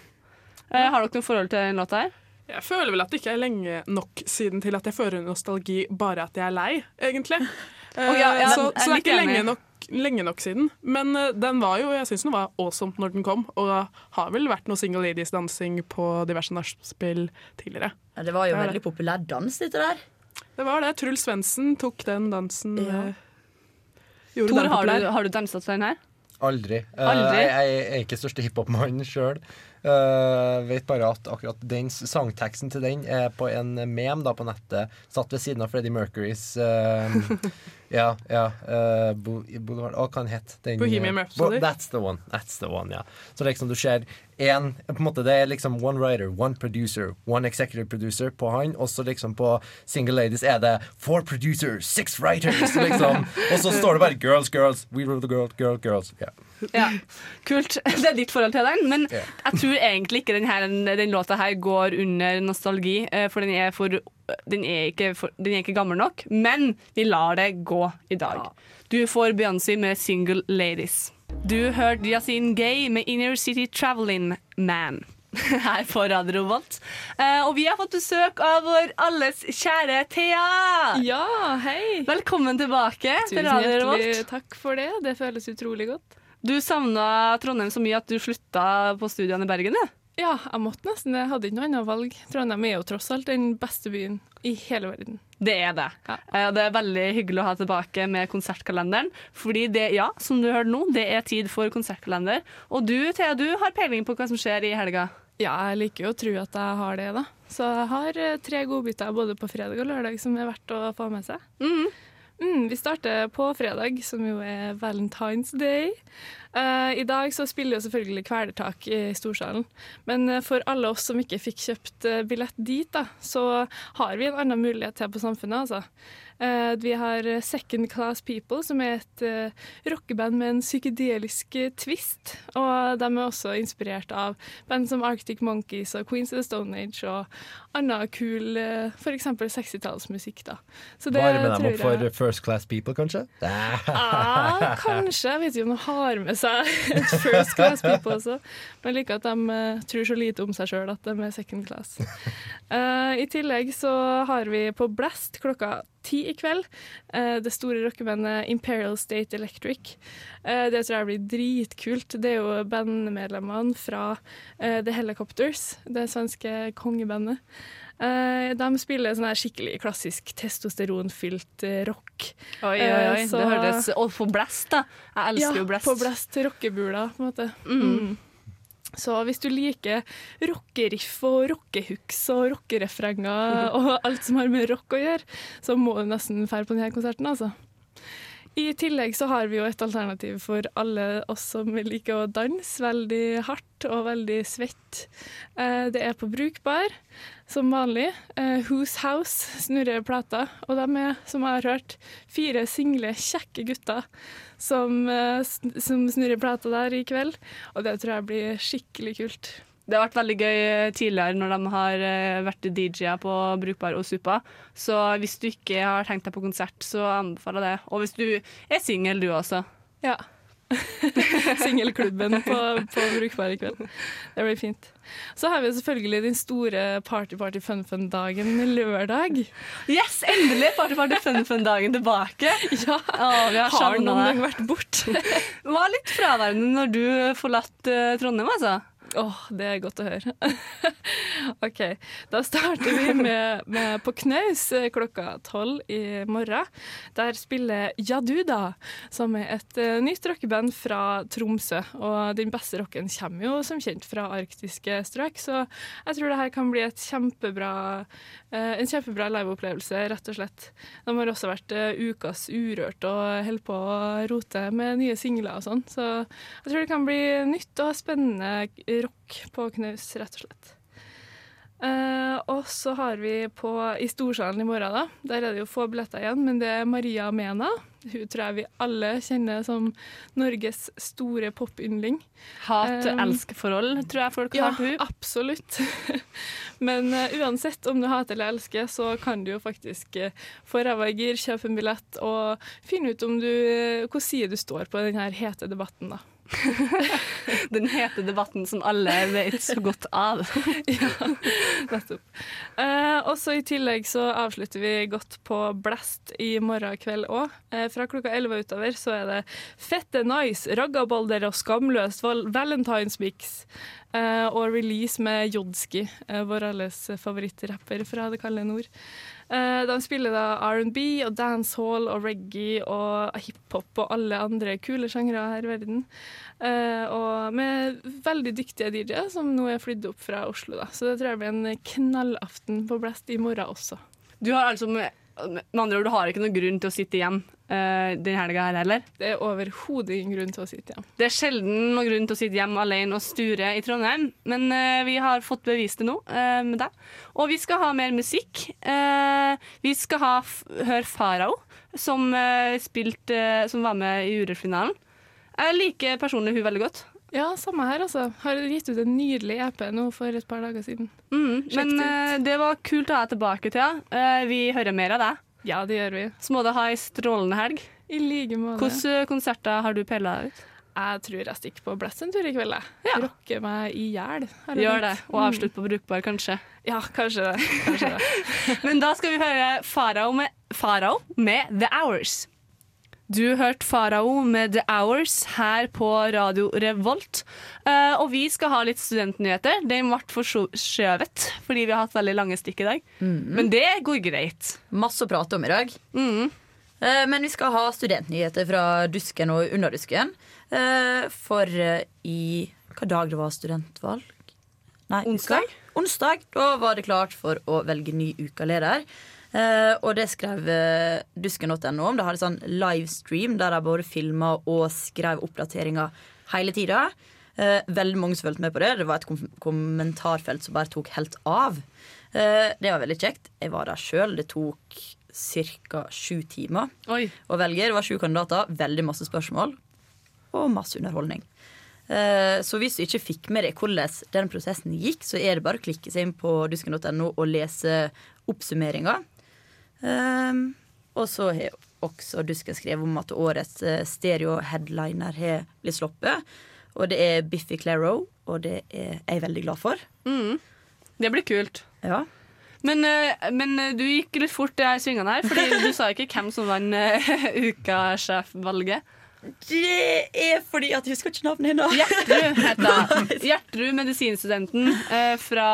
Eh, har dere noe forhold til den låta her? Jeg føler vel at det ikke er lenge nok siden til at jeg føler nostalgi bare at jeg er lei, egentlig. oh, ja, ja, så, er så det er ikke lenge nok, lenge nok siden. Men eh, den var jo, jeg syns den var awesome når den kom, og har vel vært noe single ladies-dansing på diverse nachspiel tidligere. Ja, det var jo Det veldig populær dans, dette der. Det var det. Truls Svendsen tok den dansen. Ja. Eh, gjorde Tor, har du, har du dansa til den her? Aldri. Aldri? Aldri? jeg, jeg er ikke største hiphop-mann sjøl. Uh, vet bare at akkurat den sangteksten til den er på en mem da på nettet, satt ved siden av Freddie Mercurys eh, Ja, ja uh, Bo Boulevard Å, hva den het den? Bohemian eh, Rhapsody? Bo- that's the one. That's the one, ja. Så liksom du ser en, på en måte Det er liksom one writer, one producer, one executive producer på han, og så liksom på Single Ladies er det four producers, six writers, liksom. og så står det bare girls, girls, we rule the girl, girl, girls. Ja. Ja, Kult. Det er ditt forhold til den. Men yeah. jeg tror egentlig ikke den, her, den låta her går under nostalgi, eh, for den er, for, den er, ikke, for, den er ikke gammel nok. Men vi lar det gå i dag. Du får Beyoncé med 'Single Ladies'. Du hørte Yasin Gay med 'Inner City Traveling Man'. Her på Radio Revolt. Eh, og vi har fått besøk av vår alles kjære Thea. Ja, hei! Velkommen tilbake til Tusen hjertelig takk for det. Det føles utrolig godt. Du savna Trondheim så mye at du slutta på studiene i Bergen? du? Ja, jeg måtte nesten. Jeg hadde ikke noe annet valg. Trondheim er jo tross alt den beste byen i hele verden. Det er det. Ja. Det er veldig hyggelig å ha tilbake med konsertkalenderen. Fordi det, ja, som du hørte nå, det er tid for konsertkalender. Og du, Thea, du har peiling på hva som skjer i helga. Ja, jeg liker jo å tro at jeg har det, da. Så jeg har eh, tre godbiter både på fredag og lørdag som er verdt å få med seg. Mhm. Mm, vi starter på fredag, som jo er Valentine's Day. Uh, I dag så spiller jo selvfølgelig Kvelertak i Storsalen. Men eh, for alle oss som ikke fikk kjøpt eh, billett dit, da, så har vi en annen mulighet til på Samfunnet, altså. Eh, vi har Second Class People, som er et uh, rockeband med en psykedelisk eh, twist. Og de er også inspirert av band som Arctic Monkeys og Queens of the Stone Age og annen kul f.eks. 60-tallsmusikk. da. Så det Varme dem opp for First Class People, kanskje? Ja, kanskje. Jeg vet ikke om de har med seg et first class people også. Men jeg liker at de eh, tror så lite om seg sjøl at de er second class. Eh, I tillegg så har vi på Blast klokka ti i kveld eh, det store rockebandet Imperial State Electric. Eh, det tror jeg blir dritkult. Det er jo bandmedlemmene fra eh, The Helicopters, det svenske kongebandet. De spiller sånn her skikkelig klassisk testosteronfylt rock. Oi, oi, oi. Så- Det hørtes Og på Blast, da. Jeg elsker ja, jo Blast. på Blast rockebula, på en måte. Mm. Så hvis du liker rockeriff og rockehooks og rockerefrenger og alt som har med rock å gjøre, så må du nesten dra på denne konserten, altså. I tillegg så har vi jo et alternativ for alle oss som liker å danse veldig hardt og veldig svett. Eh, Det er på Brukbar, som vanlig. Uh, Whose House snurrer plata, og de er, som jeg har hørt, fire single, kjekke gutter som, uh, som snurrer plata der i kveld. Og det tror jeg blir skikkelig kult. Det har vært veldig gøy eh, tidligere når de har vært DJ-er på Brukbar og Supa. Så hvis du ikke har tenkt deg på konsert, så anbefaler jeg det. Og hvis du er singel, du også. Ja. Singelklubben på, på Brukbar i kveld. Det blir fint. Så har vi selvfølgelig den store party-party-fun-fun-dagen lørdag. Yes, endelig party-party-fun-fun-dagen tilbake. Ja, vi har har det. vært borte. Var litt fraværende når du forlatt uh, Trondheim, altså. Åh, det er godt å høre. OK, da starter vi med, med På knaus eh, klokka tolv i morgen. Der spiller Jaduda, som er et eh, nytt rockeband fra Tromsø. Og den beste rocken kommer jo som kjent fra arktiske strøk, så jeg tror det her kan bli et kjempebra, eh, en kjempebra liveopplevelse, rett og slett. De har også vært ukas Urørt og holder på å rote med nye singler og sånn, så jeg tror det kan bli nytt og spennende rock på knaus, rett og slett. Uh, og så har vi på, i Storsalen i morgen, da. Der er det jo få billetter igjen, men det er Maria Mena. Hun tror jeg vi alle kjenner som Norges store popyndling. Hat-elsk-forhold, tror jeg folk ja, har til hun. absolutt. Men uh, uansett om du hater eller elsker, så kan du jo faktisk uh, få ræva i gir, kjøpe en billett og finne ut om du, uh, hvor side du står på denne hete debatten, da. Den hete debatten som alle vet så godt av. ja, nettopp. Eh, og så I tillegg så avslutter vi godt på Blast i morgen kveld òg. Eh, fra klokka 11 utover så er det fette nice, raggabolder og skamløst val Valentine's Mix. Eh, og release med Jodski, eh, vår alles favorittrapper fra det kalde nord. Eh, de spiller da R&B og dancehall og reggae og hiphop og alle andre kule sjangre her i verden. Eh, og med veldig dyktige DJ-er som nå er flydd opp fra Oslo. Da. Så det tror jeg blir en knallaften på Blast i morgen også. Du har altså med, med andre ord, du har ikke noen grunn til å sitte igjen uh, den helga her heller? Det er overhodet ingen grunn til å sitte hjem. Det er sjelden noen grunn til å sitte hjemme alene og sture i Trondheim, men uh, vi har fått bevist det nå uh, med deg. Og vi skal ha mer musikk. Eh, vi skal ha høre Farao, som, eh, spilt, eh, som var med i Urørt-finalen. Jeg liker personlig hun veldig godt. Ja, samme her, altså. Har gitt ut en nydelig EP nå for et par dager siden. Mm, men det eh, var kult å ha deg tilbake, Thea. Eh, vi hører mer av deg. Ja, det gjør vi. Så må du ha ei strålende helg. I like måte. Hvilke konserter har du pella ut? Jeg tror jeg stikker på Blast en tur i kveld. jeg. Rocker meg i hjel. Gjør det, og Mm. avslutt på brukbar, kanskje. Ja, kanskje det. Kanskje det. Men da skal vi høre Farao med, Farao med The Hours. Du hørte Farao med The Hours her på Radio Revolt. Uh, og vi skal ha litt studentnyheter. De ble forskjøvet fordi vi har hatt veldig lange stikk i dag. Men det går greit. Masse å prate om i dag. Eh, Men vi skal ha studentnyheter fra dusken og underdusken. Uh, For i Hva dag det var studentvalg? Nei, Onsdag? Onsdag. Da var det klart for å velge ny ukaleder. Eh, og det skrev eh, dusken.no om. De hadde sånn livestream der de både filma og skrev oppdateringer hele tida. Eh, veldig mange som fulgte med på det. Det var et kom kommentarfelt som bare tok helt av. Eh, det var veldig kjekt. Jeg var der sjøl. Det tok ca. sju timer å velge. Det var sju kandidater, veldig masse spørsmål og masse underholdning. Eh, Så hvis du ikke fikk med deg hvordan den prosessen gikk, så er det bare å klikke seg inn på dusken.no og lese oppsummeringa. Um, og så har også Dusken skrevet om at årets eh, stereo-headliner har blitt sluppet. Og det er Biffy Claro, og det er jeg veldig glad for. Mm. Det blir kult. Ja. Men, eh, men eh, du gikk litt fort i svingene her, Fordi du sa ikke hvem som vant ukasjefvalget. Det er fordi at jeg husker ikke navnet hennes. Gjertrud heter hun. Gjertrud, medisinstudenten fra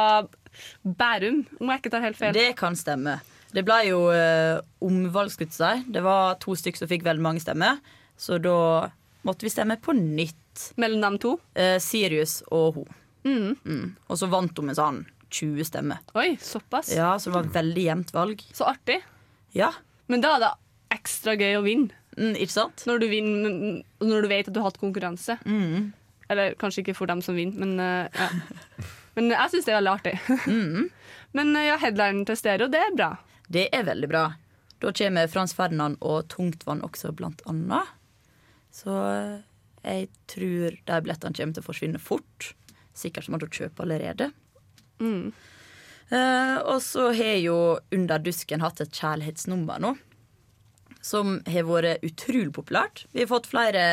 Bærum, om jeg ikke tar helt feil. Det kan stemme. Det ble jo eh, omvalg, skulle jeg si. Det var to stykker som fikk veldig mange stemmer. Så da måtte vi stemme på nytt. Mellom dem to? Eh, Sirius og hun. Mm. Mm. Og så vant hun med sånn 20 stemmer. Oi, såpass. Ja, Så det var veldig jevnt valg. Så artig. Ja. Men da er det ekstra gøy å vinne. Mm, ikke sant? Når du, vinner, når du vet at du har hatt konkurranse. Mm. Eller kanskje ikke for dem som vinner, men, eh, ja. men jeg syns det er veldig artig. Mm. Men eh, ja, headlinen til stereo, det er bra. Det er veldig bra. Da kommer Frans Ferdinand og Tungtvann også, blant annet. Så eh, jeg tror de billettene kommer til å forsvinne fort. Sikkert som at du kjøper allerede. Mm. Eh, og så har jo Under dusken hatt et kjærlighetsnummer nå. Som har vært utrolig populært. Vi har fått flere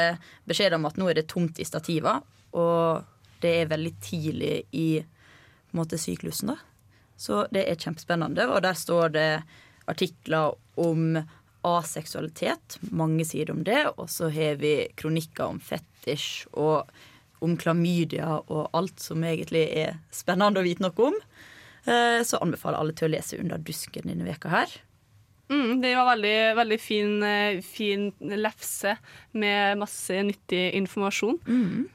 beskjeder om at nå er det tomt i stativa. Og det er veldig tidlig i måte, syklusen, da. Så det er kjempespennende. Og der står det artikler om aseksualitet. Mange sider om det. Og så har vi kronikker om fetisj og om klamydia og alt som egentlig er spennende å vite noe om. Eh, Så anbefaler alle til å lese Under dusken denne veka her. Mm, det var veldig, veldig fin, eh, fin lefse med masse nyttig informasjon mm.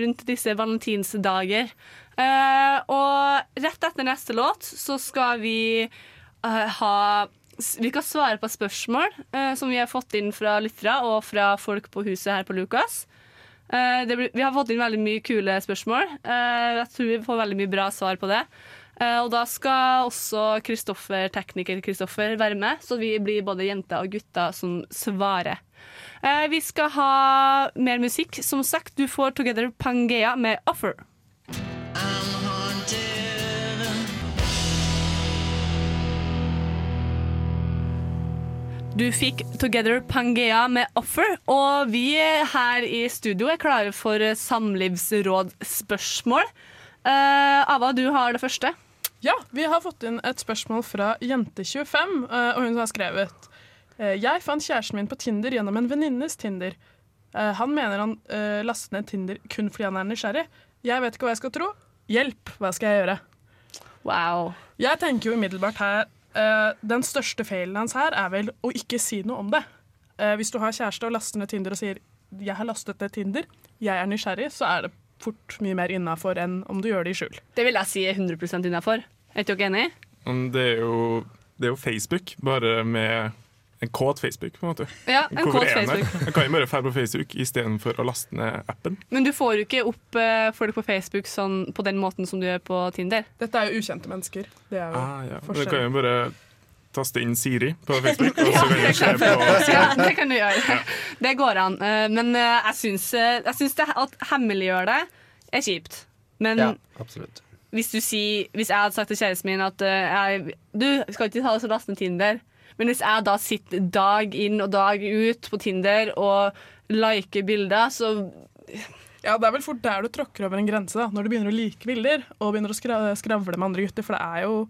rundt disse valentinsdager. Eh, og rett etter neste låt så skal vi uh, ha Vi kan svare på spørsmål uh, som vi har fått inn fra lyttere og fra folk på huset her på Lukas. Blir, vi har fått inn veldig mye kule spørsmål. Jeg tror vi får veldig mye bra svar på det. Og da skal også Kristoffer, tekniker Kristoffer være med, så vi blir både jenter og gutter som svarer. Vi skal ha mer musikk. Som sagt, du får Together Pangea med Offer. Du fikk Together Pangea med Offer, og vi her i studio er klare for samlivsrådsspørsmål. Uh, Ava, du har det første. Ja, vi har fått inn et spørsmål fra Jente25, uh, og hun har skrevet eh, Jeg fant kjæresten min på Tinder gjennom en venninnes Tinder. Uh, Han mener han uh, lastet ned Tinder kun fordi han er nysgjerrig. Jeg vet ikke hva jeg skal tro. Hjelp, hva skal jeg gjøre? Wow. Jeg tenker jo umiddelbart her uh, Den største feilen hans her er vel å ikke si noe om det. Uh, hvis du har kjæreste og laster ned Tinder og sier 'jeg har lastet ned Tinder', jeg er nysgjerrig, så er det fort mye mer innafor enn om du gjør det i skjul. Det vil jeg si er 100 innafor. Er du ikke enig? Det er, jo, det er jo Facebook, bare med en kåt Facebook, på en måte. Ja, en Hvorfor kåt? Facebook. Jeg kan jo bare dra på Facebook istedenfor å laste ned appen. Men du får jo ikke opp uh, folk på Facebook sånn, på den måten som du gjør på Tinder. Dette er jo ukjente mennesker. Det er jo Ah, ja. Men Du kan jo bare taste inn Siri på Facebook, og så kan du det se kan, på ja, det kan du gjøre. Det går an. Uh, Men uh, jeg syns, eh, jeg syns det at hemmeliggjør det er kjipt. Men Ja, absolutt. hvis, du sier, hvis jeg hadde sagt til kjæresten min at eh, jeg, du skal ikke ta oss og laste ned Tinder, men hvis jeg da sitter dag inn og dag ut på Tinder og liker bilder, så Ja, Det er vel fort der du tråkker over en grense, da, når du begynner å like bilder og begynner å skravle med andre gutter. For det er jo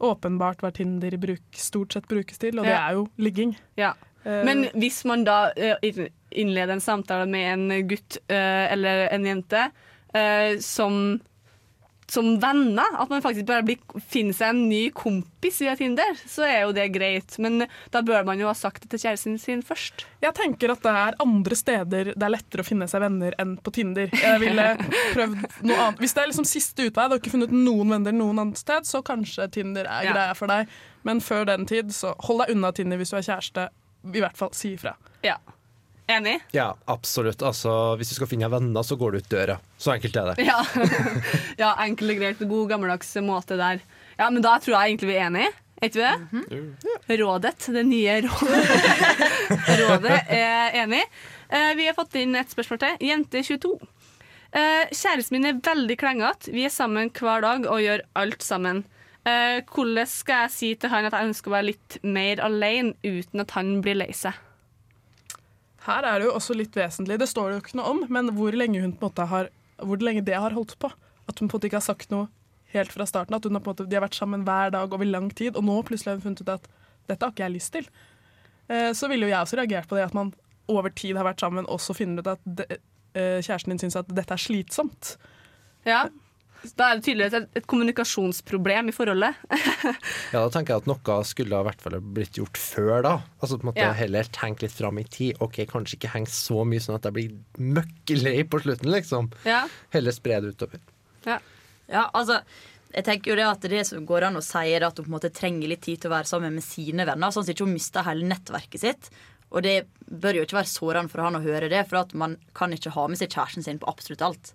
åpenbart hva Tinder bruk, stort sett brukes til, og det er jo ligging. Ja. Eh, Men hvis man da eh, innleder en samtale med en gutt eh, eller en jente som, som venner, at man faktisk bare blir, finner seg en ny kompis via Tinder, så er jo det greit. Men da bør man jo ha sagt det til kjæresten sin først. Jeg tenker at det er andre steder det er lettere å finne seg venner enn på Tinder. Jeg ville prøvd noe annet. Hvis det er liksom siste utvei, du har ikke funnet noen venner noen annet sted, så kanskje Tinder er Ja. greia for deg. Men før den tid, så hold deg unna Tinder hvis du er kjæreste. I hvert fall si ifra. Ja. Enig? Ja, absolutt. Altså, hvis du skal finne deg venner, så går du ut døra. Så enkelt er det. Ja. ja, enkelt og greit. God gammeldags måte der. Ja, men da tror jeg egentlig vi er enige. Er ikke vi det? Rådet, det nye rådet. rådet er enig. Eh, Vi har fått inn et spørsmål til. Jente 22. Eh, Kjæresten min er veldig klengete. Vi er sammen hver dag og gjør alt sammen. Eh, Hvordan skal jeg si til han at jeg ønsker å være litt mer alene uten at han blir lei seg? Her er det jo også litt vesentlig, det står det jo ikke noe om, men hvor lenge har hvor lenge det har holdt på. At hun på en måte ikke har sagt noe helt fra starten. At har måte, de har vært sammen hver dag over lang tid, og nå plutselig har hun funnet ut at dette har ikke jeg lyst til. Eh, så ville jo jeg også reagert på det at man over tid har vært sammen, og så finner ut at det, eh, kjæresten din syns at dette er slitsomt. Ja. Da er det tydeligvis et, et kommunikasjonsproblem i forholdet. Ja, da tenker jeg at noe skulle i hvert fall blitt gjort før da. Altså på en måte Ja. heller tenke litt fram i tid. Ok, kanskje ikke henge så mye sånn at jeg blir møkkelei på slutten, liksom. Ja. Heller spre det utover. Ja. Ja, altså jeg tenker jo det at det som går an å si er at hun på en måte trenger litt tid til å være sammen med sine venner, sånn at ikke hun mister hele nettverket sitt. Og det bør jo ikke være sårende for han å høre det, for at man kan ikke ha med seg kjæresten sin på absolutt alt.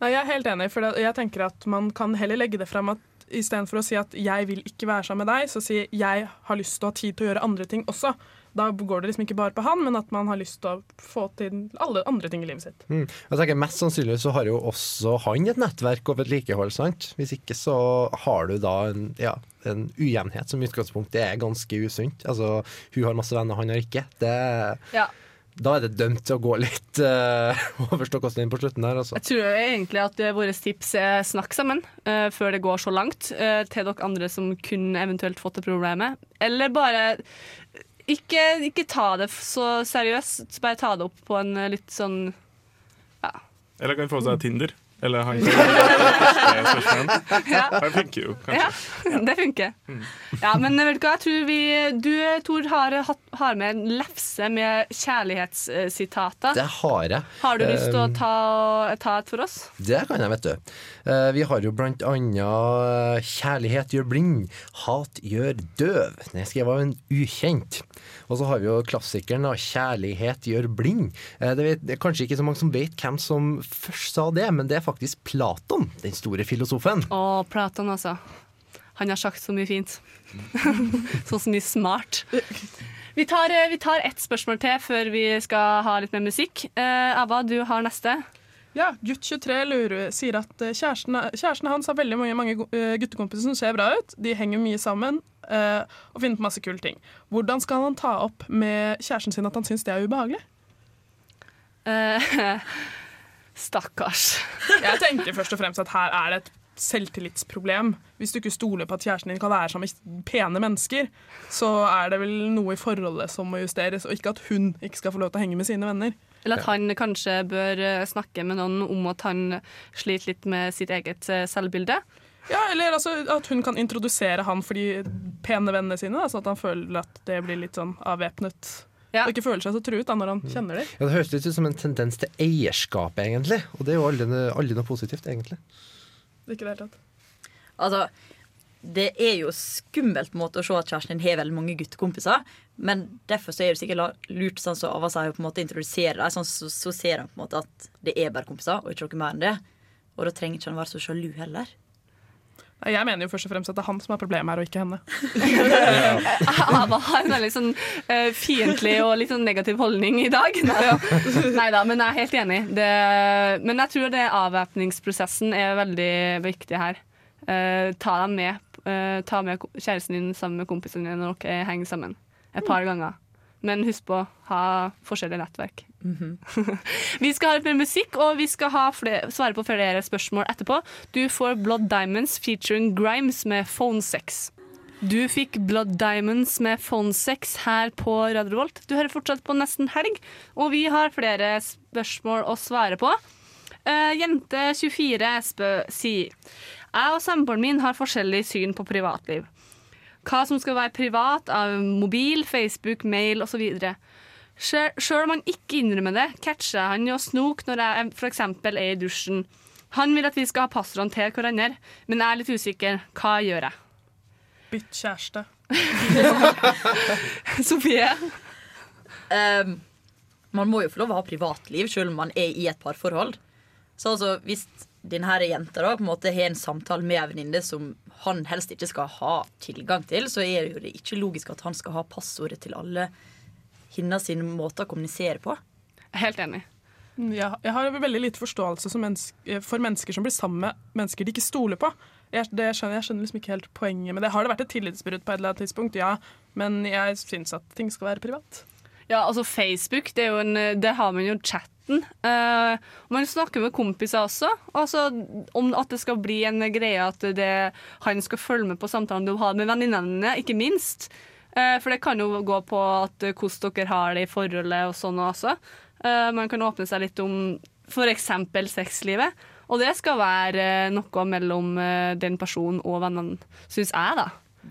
Nei, Jeg er helt enig, for jeg tenker at man kan heller legge det frem at istedenfor å si at 'jeg vil ikke være sammen med deg', så si 'jeg har lyst til å ha tid til å gjøre andre ting også'. Da går det liksom ikke bare på han, men at man har lyst til å få til alle andre ting i livet sitt. Mm. Jeg tenker Mest sannsynlig så har jo også han et nettverk og vedlikehold. sant? Hvis ikke så har du da en, ja, en ujevnhet som utgangspunkt. utgangspunktet er ganske usunt. Altså, Hun har masse venner, han har ikke. Det, Ja. Da er det dømt til å gå litt uh, over stokk og stein på slutten der. Altså. Jeg tror egentlig at eh, våre tips er snakk sammen uh, før det går så langt, uh, til dere andre som kunne eventuelt fått det problemet. Eller bare ikke, ikke ta det så seriøst, bare ta det opp på en eh, litt sånn ja. Eller kan få seg Tinder. Eller han kan første spørsmål. Ja. Det funker jo, kanskje. Ja, det funker. Ja, men vet du hva, jeg tror vi Du, Tor, har, har med en lefse med kjærlighetssitater. Det har jeg. Har du lyst til å Um, ta, ta et for oss? Det kan jeg, vet du. Eh, Vi har jo blant annet 'Kjærlighet gjør blind, hat gjør døv'. Den er skrevet av en ukjent. Og så har vi jo klassikeren 'Kjærlighet gjør blind'. Eh, Det, er kanskje ikke så mange som vet hvem som først sa det, men det er faktisk Platon, den store filosofen. Å, Platon, altså. Han har sagt så mye fint. så, så mye smart. Vi tar, eh, vi tar ett spørsmål til før vi skal ha litt mer musikk. Eh, du har neste. Ja, gutt 23 lurer, sier at eh, kjæresten, kjæresten hans har veldig mange, mange eh, guttekompiser som ser bra ut. De henger mye sammen uh, og finner på masse kule ting. Hvordan skal han ta opp med kjæresten sin at han syns det er ubehagelig? Uh, stakkars. Jeg tenker først og fremst at her er det et selvtillitsproblem. Hvis du ikke stoler på at kjæresten din kan være sammen med pene mennesker, så er det vel noe i forholdet som må justeres, og ikke at hun ikke skal få lov til å henge med sine venner. Eller at han kanskje bør eh, snakke med noen om at han sliter litt med sitt eget eh, selvbilde. Ja, eller altså at hun kan introdusere han for de pene vennene sine, da, sånn at han føler at det blir litt sånn avvæpnet. Og ikke føler seg så truet da, når han kjenner dem. Ja, det høres litt ut som en tendens til eierskap, egentlig. Og det er jo aldri, aldri noe positivt, egentlig. Ikke i det hele tatt. Altså, det er jo skummelt måte å se at kjæresten din har veldig mange guttekompiser. Men derfor så er det sikkert lurt sånn så Ava sier, å på en måte introdusere deg. Sånn, så, så ser han på en måte at det er bare kompiser, og ikke noe mer enn det. Og da trenger ikke han være så sjalu heller. Jeg mener jo først og fremst at det er han som er problemet her, og ikke henne. Ava har en veldig sånn uh, fiendtlig og litt sånn negativ holdning i dag. Nei da, men jeg er helt enig. Det, men jeg tror det avvæpningsprosessen er veldig viktig her. Uh, ta dem med. Eh, ta med kjæresten din sammen med kompisene dine når dere henger sammen et par ganger. Men husk på ha forskjellige nettverk. Vi skal ha litt mer musikk, og vi skal svare på flere spørsmål etterpå. Du får Blood Diamonds featuring Grimes med Phone Sex. Du fikk Blood Diamonds med Fonsex her på Radio Volt. Du hører fortsatt på Nesten Helg, og vi har flere spørsmål å svare på. Uh, jente 24 spør sier Jeg og samboeren min har forskjellig syn på privatliv. Hva som skal være privat av mobil, Facebook, mail osv. Sjøl om han ikke innrømmer det, catcher han jo snok når jeg f.eks. er i dusjen. Han vil at vi skal ha passordene til hverandre, men jeg er litt usikker. Hva gjør jeg? Bytt kjæreste. Sofie? Um, man må jo få lov å ha privatliv selv om man er i et parforhold. Så altså, hvis denne jenta da på en måte har en samtale med ei venninne som han helst ikke skal ha tilgang til, så er det jo ikke logisk at han skal ha passordet til alle hennes måter å kommunisere på. Helt enig. Ja, jeg har veldig lite forståelse som menneske, for mennesker som blir sammen med mennesker de ikke stoler på. Jeg, det skjønner, jeg skjønner liksom ikke helt poenget med det. Har det vært et tillitsbrudd på et eller annet tidspunkt? Ja, men jeg syns at ting skal være privat. Ja, altså Facebook, det en, det har man jo chatten. Uh, man snakker med kompiser også. Altså, om at det skal bli en greie at det, han skal følge med på samtalen du har med venninnene ikke minst. Uh, for det kan jo gå på at eh, hvordan dere har det i forholdet og sånn også. Uh, man kan åpne seg litt om f.eks. sexlivet. Og det skal være noe mellom den personen og vennene, syns jeg, da.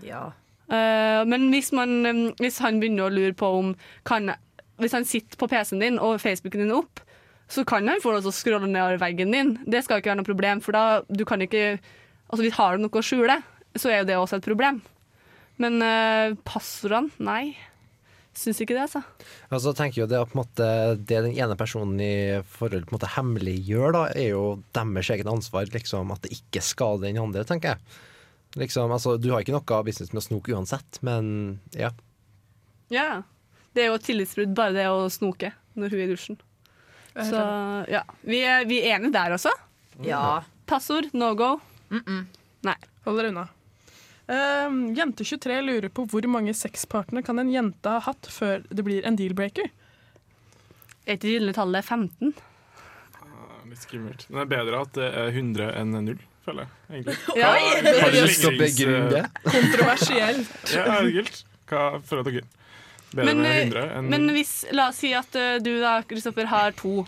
Ja. Eh, men hvis, man, hvis han begynner å lure på om kan, Hvis han sitter på PC-en din og Facebooken din opp, så kan han få lov til å scrolle nedover veggen din. Det skal ikke være noe problem, for da du kan ikke Altså hvis har du noe å skjule, så er jo det også et problem. Men uh, passordene, nei. Syns ikke det, altså. Altså, tenker jo det, at, måte, det den ene personen i forhold på en måte hemmeliggjør, da, er jo deres eget ansvar. Liksom, at det ikke skader den andre, tenker jeg. Liksom, altså, du har ikke noe business med å snoke uansett, men ja. Ja. Det er jo et tillitsbrudd, bare det å snoke når hun er i dusjen. Så ja. Vi er, vi er enige der også. Ja. Passord, no go. Nei. Hold dere unna. Uh, jente 23 lurer på hvor mange sexpartnere kan en jente ha hatt før det blir en deal-breaker? Er ikke det gylne tallet 15? Litt skummelt. Men det er bedre at det er 100 enn 0, føler jeg. egentlig. Ja, Har du lyst til å begrunne det? Kontroversielt. Ja, herregud. Hva føler dere? Bedre Men, med eh, 100 enn Men hvis, la oss si at eh, du da, Kristoffer, har to.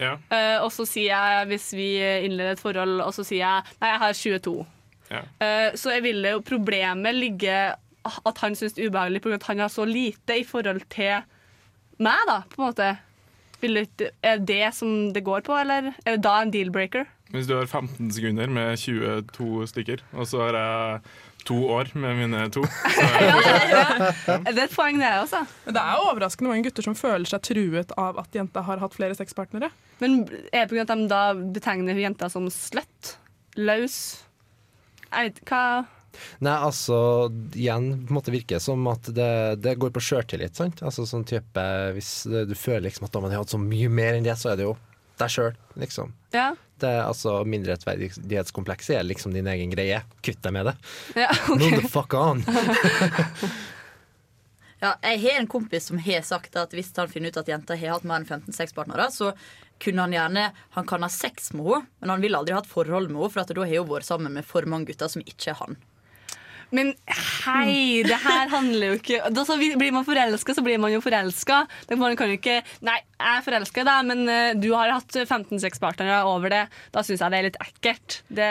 Ja. Uh, og så sier jeg, hvis vi innleder et forhold, og så sier jeg nei, jeg har 22. Ja. Uh, så jeg ville jo problemet ligge at han syns det er ubehagelig pga. at han har så lite i forhold til meg, da, på en måte. er det, det som det går på, eller er det da en deal-breaker? Hvis du har 15 sekunder med 22 stykker, og så har jeg to år med mine to så Er det er et poeng, det også? Det er overraskende mange gutter som føler seg truet av at jenta har hatt flere sexpartnere. Men er det pga. at de da betegner jenta som sløtt? Løs? Jeg vet hva Nei, altså, igjen på en måte virker det som at det, det går på sjøltillit, sant? Altså sånn type Hvis du føler liksom at man har hatt så mye mer enn det, så er det jo deg sjøl, liksom. Ja. Det er altså mindrerettferdighetskomplekset er liksom din egen greie. Kutt deg med det. Ja, okay. Move the fuck on. Ja, jeg har en kompis som har sagt at hvis han finner ut at jenta har hatt mer enn 15 sexpartnere, så kunne han gjerne Han kan ha sex med henne, men han ville aldri ha et forhold med henne, for at da har hun vært sammen med for mange gutter som ikke er han. Men hei, det her handler jo ikke da, Blir man forelska, så blir man jo forelska. Man kan jo ikke Nei, jeg er forelska, da, men uh, du har hatt 15-6 partnere over det. Da syns jeg det er litt ekkelt. Det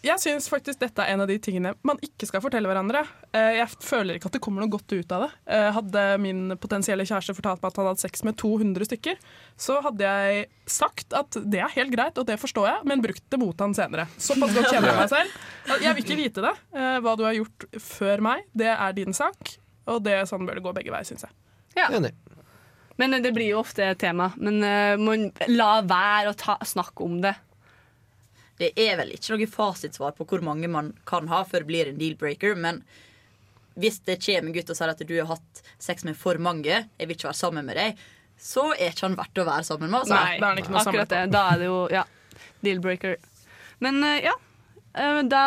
Jeg syns faktisk dette er en av de tingene man ikke skal fortelle hverandre. Eh, Jeg føler ikke at det kommer noe godt ut av det. Eh, Hadde min potensielle kjæreste fortalt meg at han hadde sex med 200 stykker, så hadde jeg sagt at det er helt greit, og det forstår jeg, men brukt det mot han senere. Såpass godt kjenner jeg meg selv. Jeg vil ikke vite det. Eh, Hva du har gjort før meg, det er din sak, og det, sånn bør det gå begge veier, syns jeg. Ja. Enig. Men det blir jo ofte et tema. Men man la være å ta, snakke om det. Det er vel ikke noe fasitsvar på hvor mange man kan ha før det blir en deal-breaker, men hvis det kommer en gutt og sier at du har hatt sex med for mange, jeg vil ikke være sammen med deg, så er ikke han verdt å være sammen med. Altså. Nei, da er ikke noe akkurat det. Da er det jo ja, deal-breaker. Men eh, ja, eh, da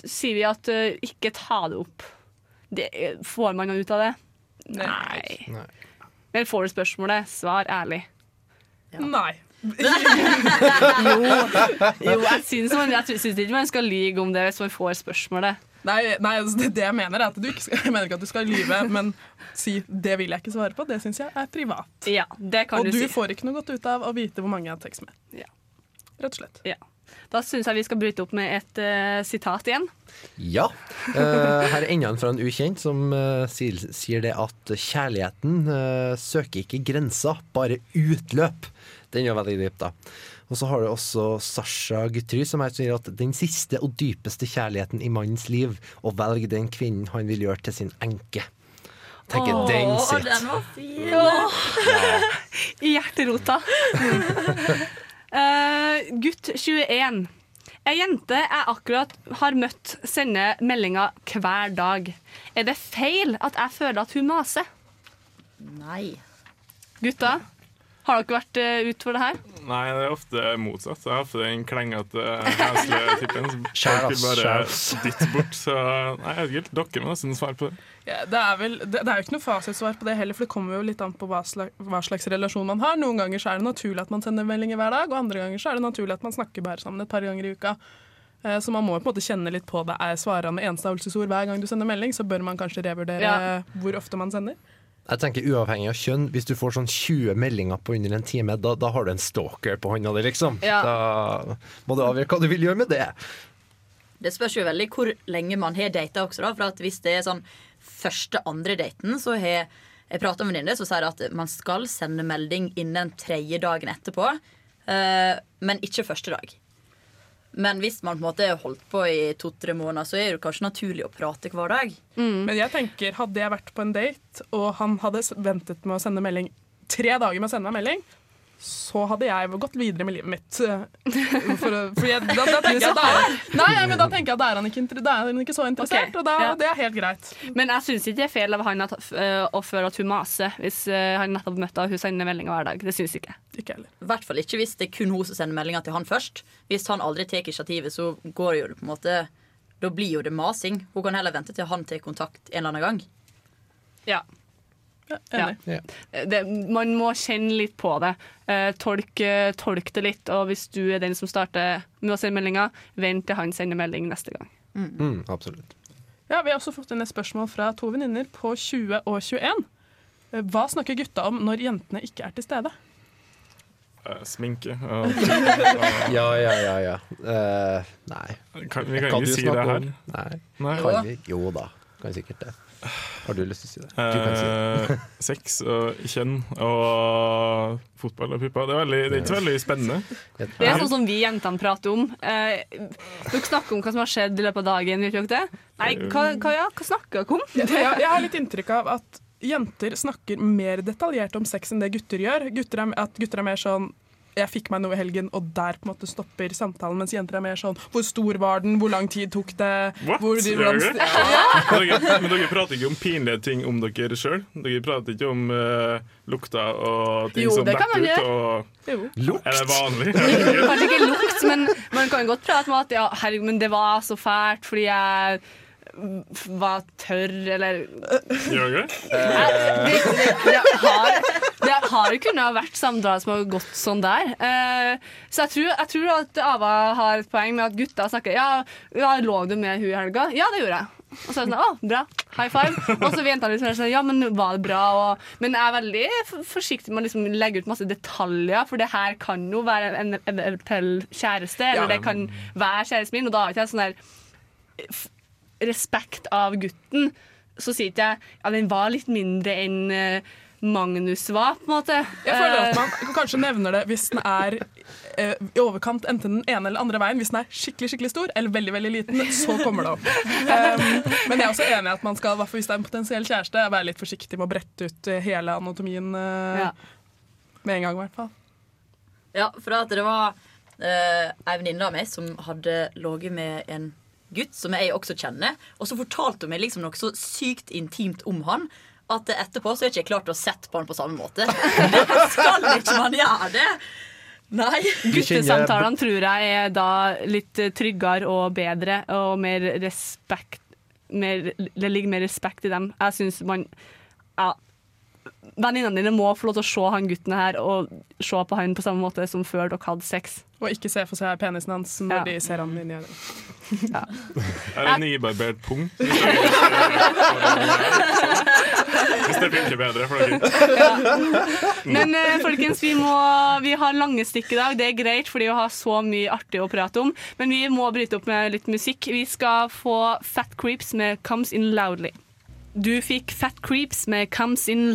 sier vi at eh, ikke ta det opp. Det, får man noe ut av det? Nei. Nei. Men får du spørsmålet, svar ærlig. Nei. Jo, jo jeg syns man- jeg syns ikke man skal lyge om det hvis man får spørsmålet. Nei, nei altså det, det jeg mener er at du ikke skal, Jeg mener ikke at du skal lyve, men si 'det vil jeg ikke svare på'. Det syns jeg er privat. Ja, det kan og du du si. får ikke noe godt ut av å vite hvor mange jeg har tekst med. Ja. Rett og slett. Ja. Da syns jeg vi skal bryte opp med et uh, sitat igjen. Ja. Uh, her er enda en fra en ukjent som uh, sier, sier det at kjærligheten søker ikke grenser, bare utløp. Den er veldig dyp, da. Og så har du også Sasha Gutry, som her sier at den siste og dypeste kjærligheten i mannens liv, å velge den kvinnen han vil gjøre til sin enke. Tenker den Åh, sitt. den var fin! I hjerterota. uh, gutt 21. Ei jente jeg akkurat har møtt, sender meldinger hver dag. Er det feil at jeg føler at hun maser? Nei. Gutta, har dere vært uh, ut for det her? Nei, det er ofte motsatt. Jeg har ofte den klengete, heslige typen som folk bare dytter bort. Så nei, jeg vet ikke helt. Dere må nesten svare på det. Ja, det, er vel, det, det er jo ikke noe fasitsvar på det heller, for det kommer jo litt an på hva slags, hva slags relasjon man har. Noen ganger så er det naturlig at man sender meldinger hver dag, og andre ganger så er det naturlig at man snakker bare sammen et par ganger i uka. Eh, Så man må på en måte kjenne litt på det. Er svarene med enstavelsesord hver gang du sender melding, så bør man kanskje revurdere Ja. hvor ofte man sender. Jeg tenker Uavhengig av kjønn, hvis du får sånn 20 meldinger på under en time, da, da har du en stalker på hånda di, liksom. Ja. Da må du avgjøre hva du vil gjøre med det. Det spørs jo veldig hvor lenge man har data også, da. For at hvis det er sånn første, andre daten, så har jeg prata med venninne som sier at man skal sende melding innen tredje dagen etterpå. eh, men ikke første dag. Men hvis man på en måte har holdt på i to-tre måneder, så er det kanskje naturlig å prate hver dag. Men jeg tenker, hadde jeg vært på en date, og han hadde ventet med å sende melding tre dager med å sende meg melding, så hadde jeg gått videre med livet mitt. eh, For, for jeg, da, da, tenker jeg, da, er, nei, men da tenker jeg at da er han ikke, er han ikke så interessert, okay. og da, ja. det er helt greit. Men jeg syns ikke det er feil av han at, øh, å føle at hun maser hvis øh, han nettopp møtte henne og hun sender meldinger hver dag. Det syns ikke. Ikke heller. I hvert fall ikke hvis det er kun hun som sender meldinger til han først. Hvis han aldri tar initiativet, så går jo det på en måte Da blir jo det masing. Hun kan heller vente til han tar kontakt en eller annen gang. Ja. Ja. Det, man må kjenne litt på det. Eh, tolk, eh, tolk det litt, og hvis du er den som starter med å sende meldinger, vent til han sender melding neste gang. Mm, absolutt. Ja, Vi har også fått inn et spørsmål fra to venninner på 20 og 21. Eh, Hva snakker gutta om når jentene ikke er til stede? Uh, Sminke Uh, Ja, ja, ja. ja. Uh, nei. kan, Vi kan Kan ikke si det her. om- Nei. Nei. Kan vi? Jo da, kan sikkert det. Har du lyst til å si det? Du kan si det. Eh, sex og kjønn og fotball og pupper. Det er, veldig, det er ikke veldig spennende. Det er sånn som vi jentene prater om. Eh, dere snakker om hva som har skjedd i løpet av dagen. Vet dere det? Nei, hva, hva, ja, hva snakker dere om? Jeg, jeg har litt inntrykk av at jenter snakker mer detaljert om sex enn det gutter gjør. Gutter er, at gutter er mer sånn jeg fikk meg noe i helgen, og der på en måte stopper samtalen. Mens jenter er mer sånn Hvor stor var den? Hvor lang tid tok det? What? Hvor, de, hvordan- ja. Men dere, prater ikke om pinlige ting om dere sjøl? Dere prater ikke om uh, lukta og ting Jo, som detter ut? Og, Jo. er det vanlig? Kanskje ikke lukt, men man kan godt prate om at ja, herregud, men det var så fælt fordi jeg var tørr, eller Gjør det, det, det, har, det har jo kunnet ha vært samtaler som har gått sånn der. Eh, så jeg tror, jeg tror at Ava har et poeng med at gutta snakker Ja, ja lå du med hun i helga? Ja, det gjorde jeg. Og så er det sånn, å, bra, high five. Og så venter jentene litt sånn, ja, men var det bra? Og, men jeg er veldig forsiktig med å liksom legge ut masse detaljer, for det her kan jo være en en eventuell kjæreste, eller Ja. det kan være kjæresten min, og da har ikke jeg sånn der respekt av gutten, så sier ikke jeg ja, den var litt mindre enn eh, Magnus var, på en måte. Jeg føler at Eh, man kanskje nevner det hvis den er eh, i overkant enten den ene eller andre veien. Hvis den er skikkelig skikkelig stor eller veldig veldig liten, så kommer det opp. Um, men jeg er også enig i at man skal, hvert fall hvis det er en potensiell kjæreste, være litt forsiktig med å brette ut hele anatomien eh, Ja. med en gang. i hvert fall. Ja, for at det var eh, ei venninne av meg som hadde ligget med en gutt som jeg også kjenner. Og så fortalte hun meg liksom noe så sykt intimt om han at etterpå så har jeg ikke klart å sette på han på samme måte. Det skal ikke man gjøre det! Nei. Guttesamtalene tror jeg er da litt tryggere og bedre, og mer respekt mer, Det ligger mer respekt i dem. Jeg syns man ja, Venninnene dine må få lov til å se han gutten her og se på han på samme måte som før dere hadde sex. Og ikke se for seg penisen hans når Ja. de ser han inni øynene. Er det nybarbert pung? Hvis det funker bedre for dere. Men eh, folkens, vi, må, vi har lange stikk i dag. Det er greit, fordi vi har så mye artig å prate om. Men vi må bryte opp med litt musikk. Vi skal få Fat Creeps med 'Comes In Loudly'. Du fikk Fat Creeps med 'Comes In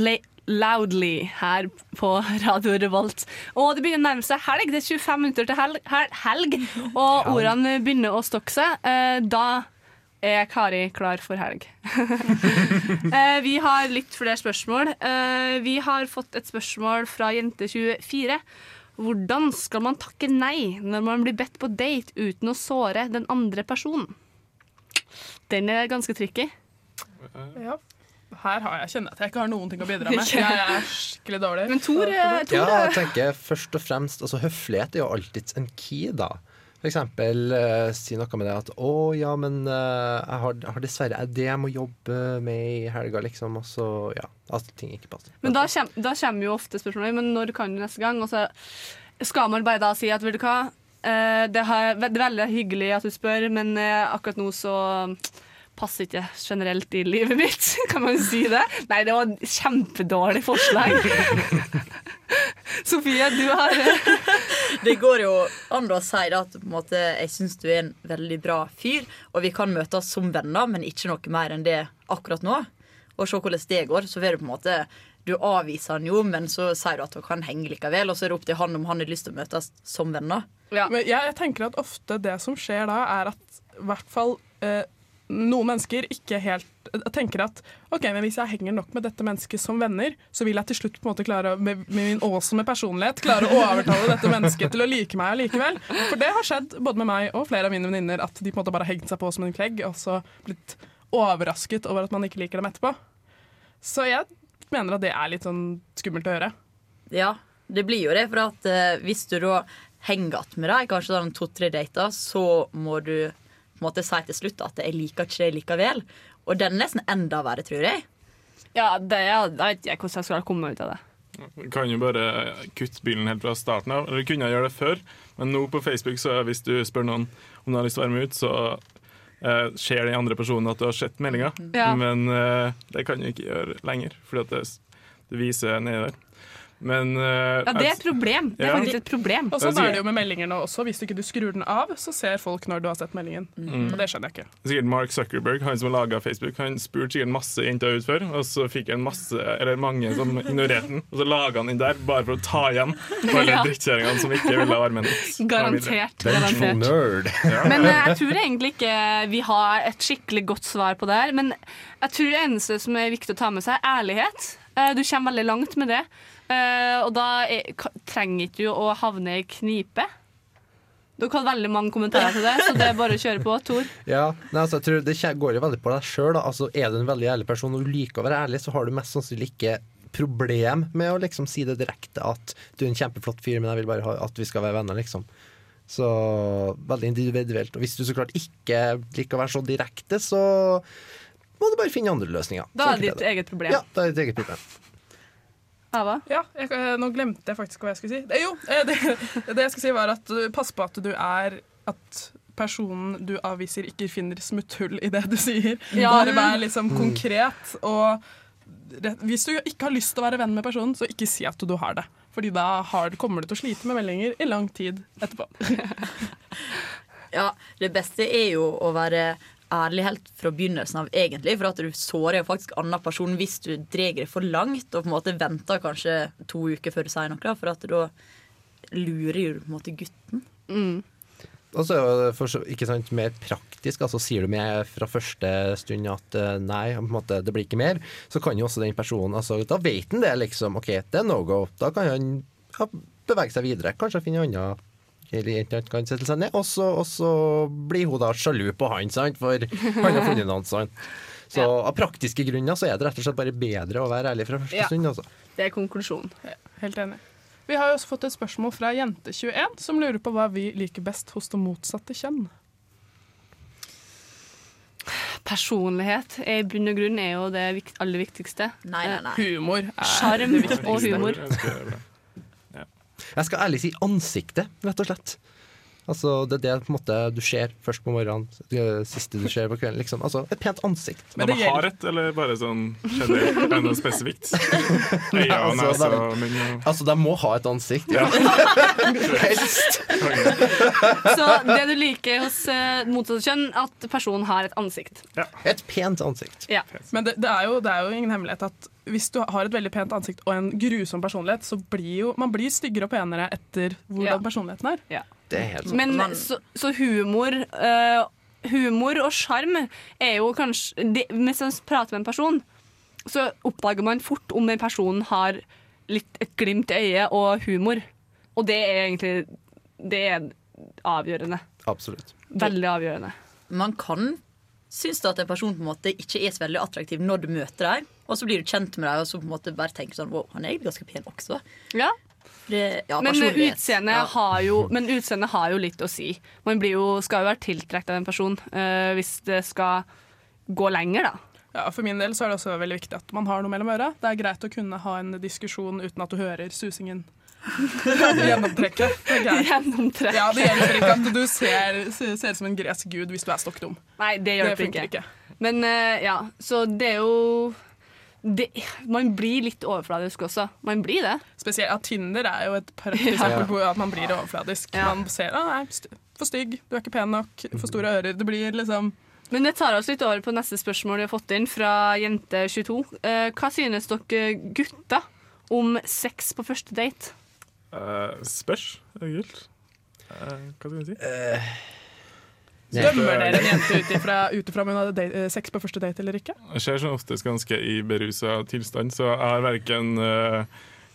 Loudly her på Radio Revolt. Og det begynner å nærme seg helg. Det er 25 minutter til helg, hel- helg og ordene begynner å stokke seg. Eh, Da er Kari klar for helg. Eh, Vi har litt flere spørsmål. Eh, Vi har fått et spørsmål fra Jente24. Hvordan skal man takke nei når man blir bedt på date uten å såre den andre personen? Den er ganske tricky. Ja. Her har jeg, kjenner jeg at jeg ikke har noen ting å bidra med. Jeg er skikkelig dårlig. Men Tor, eh, Tor Ja, jeg tenker først og fremst altså Høflighet er jo alltid en key, da. For eksempel eh, si noe med det at 'Å, ja, men eh, jeg, har, har dessverre jeg- det jeg må jobbe med i helga', liksom. Og så, ja. At ting ikke passer. Men da kommer, da kommer jo ofte spørsmålet Men når kan du neste gang? Og så skal man bare da si at vet du hva, eh, det, har, det er veldig hyggelig at du spør, men eh, akkurat nå så passer ikke generelt i livet mitt. Kan man si det? Nei, det var et kjempedårlig forslag. Sofie, du har Det går jo an å si da, at på en måte, jeg syns du er en veldig bra fyr, og vi kan møtes som venner, men ikke noe mer enn det akkurat nå. Og se hvordan det går. Så vil du på en måte Du avviser han jo, men så sier du at du kan henge likevel, og så er det opp til han om han har lyst til å møtes som venner. Men jeg, jeg tenker at ofte det som skjer da, er at i hvert fall eh, noen mennesker ikke helt eh, tenker at ok, men hvis jeg henger nok med dette mennesket som venner, så vil jeg til slutt på en måte klare, med, med min awesome personlighet klare å overtale dette mennesket til å like meg allikevel. For det har skjedd både med meg og flere av mine venninner at de på en måte bare har hengt seg på som en klegg, og så blitt overrasket over at man ikke liker dem etterpå. Så jeg mener at det er litt sånn skummelt å høre. Ja, det blir jo det, for at eh, hvis du da henger igjen med deg, kanskje sånn to-tre dater, så må du måte si til slutt at 'jeg liker ikke det likevel'. Og den er nesten enda verre, tror jeg. Ja, det er, da vet jeg hvordan jeg skal komme ut av det. Du kan jo bare kutte bilen helt fra starten av. Eller kunne gjøre det før, men nå på Facebook, så hvis du spør noen om de har lyst til å være med ut, så eh, ser den andre personen at du har sett meldinga. Ja. Men eh, det kan du ikke gjøre lenger, fordi at det, det viser nedi der. Men uh, Ja, det er et problem. Det er Ja. faktisk et problem. Og sånn er det jo med meldinger nå også. Hvis du ikke du skrur den av, så ser folk når du har sett meldingen. Mm. Og det skjønner jeg ikke. Sikkert Mark Zuckerberg, han som har laga Facebook, han spurte sikkert masse jenter ut før, og så fikk han masse, eller mange som ignorerte den, og så laga han den der bare for å ta igjen for alle Ja. drittkjerringene som ikke ville være med den. Garantert. Garantert. Men uh, jeg tror egentlig ikke vi har et skikkelig godt svar på det her. Men jeg tror det eneste som er viktig å ta med seg, er ærlighet. Uh, Du kommer veldig langt med det. Eh, Og da er, du trenger ikke du å havne i knipe. Dere hadde veldig mange kommentarer til det, så det er bare å kjøre på. Tor? Ja, nei, altså, jeg tror Det går jo veldig på deg sjøl. Altså, er du en veldig ærlig person og du liker å være ærlig, så har du mest sannsynlig ikke problem med å liksom si det direkte at du er en kjempeflott fyr, men jeg vil bare ha at vi skal være venner, liksom. Så veldig individuelt. Og hvis du så klart ikke liker å være så direkte, så må du bare finne andre løsninger. Da er det ditt eget problem. Ja, det er ditt eget problem. Ava? Ja, jeg, eh, nå glemte jeg faktisk hva jeg skulle si. Det, jo, eh, det, det jeg skulle si var at pass på at du er At personen du avviser, ikke finner smutthull i det du sier. Ja. Bare vær liksom Mm. konkret. Og rett, hvis du ikke har lyst til å være venn med personen, så ikke si at du har det. Fordi da har, kommer du til å slite med meldinger i lang tid etterpå. Ja, det beste er jo å være ærlig helt fra begynnelsen av, egentlig. For at du sårer jo faktisk annen person hvis du drar det for langt og på en måte venter kanskje to uker før du sier noe. For at da lurer du på en måte gutten. Og så er det for, ikke sant, mer praktisk. altså Sier du med fra første stund at eh, nei, på en måte, det blir ikke mer, så kan jo også den personen altså, Da vet han det, liksom. OK, det er no go. Da kan han ja, bevege seg videre. Kanskje finne en annen eller jente han kan sette seg ned, og så, og så blir hun da sjalu på han, sant? for han har funnet noen. Sant? Så av praktiske grunner så er det rett og slett bare bedre å være ærlig fra første Ja. stund. altså. Det er konklusjonen. Helt enig. Vi har jo også fått et spørsmål fra Jente21, som lurer på hva vi liker best hos det motsatte kjønn. Personlighet er i bunn og grunn er jo det aller viktigste. Nei, nei, nei. Humor er Sjarm det viktigste. og humor. Jeg skal ærlig si ansiktet, rett og slett. Altså, det er det på en måte, du ser først på morgenen, det siste du ser på kvelden. Liksom. Altså, et pent ansikt. Men det har et, eller bare sånn generelt? Er noe spesifikt? Nei, og Altså, nese det- og munn Altså, de må ha et ansikt. Ja. Helst. Så det du liker hos uh, motsatt kjønn, at personen har et ansikt. Et pent ansikt. Ja. Men det, det, er jo, det er jo ingen hemmelighet at hvis du har et veldig pent ansikt og en grusom personlighet, så blir jo man blir styggere og penere etter hvordan Ja. personligheten er. Det er helt Men så, så humor uh, Humor og sjarm er jo kanskje det, Mens man prater med en person, så oppdager man fort om en person har litt et glimt i øyet og humor. Og det er egentlig Det er avgjørende. Absolutt. Veldig avgjørende. Man kan synes du at en person på en måte ikke er så veldig attraktiv når du møter dem, og så blir du kjent med dem, og så på en måte bare tenker sånn Wow, han er egentlig ganske pen også. Ja. Det, ja, Men utseendet Ja. har, jo- men utseendet har jo litt å si. Man blir jo, skal jo være tiltrukket av en person uh, hvis det skal gå lenger, da. Ja, For min del så er det også veldig viktig at man har noe mellom øra. Det er greit å kunne ha en diskusjon uten at du hører susingen. Gjennomtrekket. Det er. Gjennomtrekket. Ja, det hjelper ikke at du ser, ser ut som en gresk gud hvis du er stokk dum. Nei, det hjelper funker ikke. Men uh, ja, så det er jo det, Man blir litt overfladisk også. Man blir det. Spesielt at Tinder er jo et praktisk Ja. på at man blir overfladisk. Man ser at du st- for stygg, du er ikke pen nok, for store ører. Det blir liksom Men det tar oss litt over på neste spørsmål vi har fått inn fra Jente22. Eh, hva synes dere gutter om sex på første date? Eh, spørs, er Uh. Eh, hva skal vi si? Dømmer dere en jente ut ifra, om hun hadde date, sex på første date eller ikke? Jeg ser som oftest ganske i berusa tilstand, så jeg har verken uh,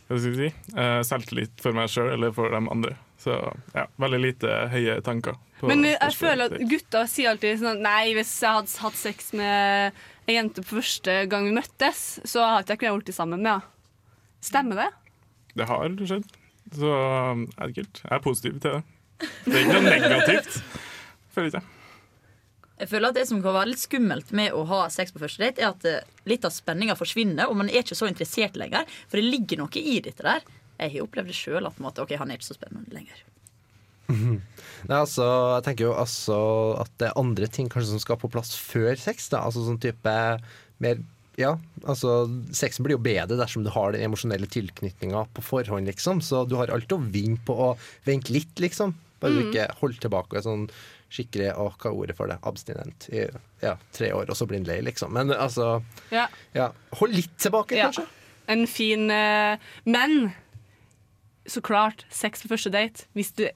hva skal jeg si, selvtillit for meg sjøl eller for de andre. Så ja, veldig lite høye tanker. på Men jeg føler at gutter sier alltid sånn Nei, hvis jeg hadde hatt sex med ei jente på første gang vi møttes, så hadde jeg ikke kunnet gjort sammen med henne. Stemmer det? Det har skjedd. Så um, er det kult. Jeg er positiv til det. Det er ikke noe negativt, føler ikke jeg. Jeg føler at Det som kan være litt skummelt med å ha sex på første date, er at eh, litt av spenninga forsvinner, og man er ikke så interessert lenger. For det ligger noe i dette der. Jeg har opplevd det sjøl at på en måte, ok, han er ikke så spennende lenger. Nei, altså, jeg tenker jo altså at det er andre ting kanskje som skal på plass før sex. Da. Altså sånn type mer Ja, altså sexen blir jo bedre dersom du har den emosjonelle tilknytninga på forhånd, liksom. Så du har alltid å vinne på å vente litt, liksom. Bare du Mm. ikke holder tilbake og er sånn skikkelig Å, hva er ordet for det? Abstinent i ja, tre år, og så blir en lei, liksom. Men altså Ja. ja, hold litt tilbake, Ja. kanskje. En fin uh, Men så klart, sex på første date hvis du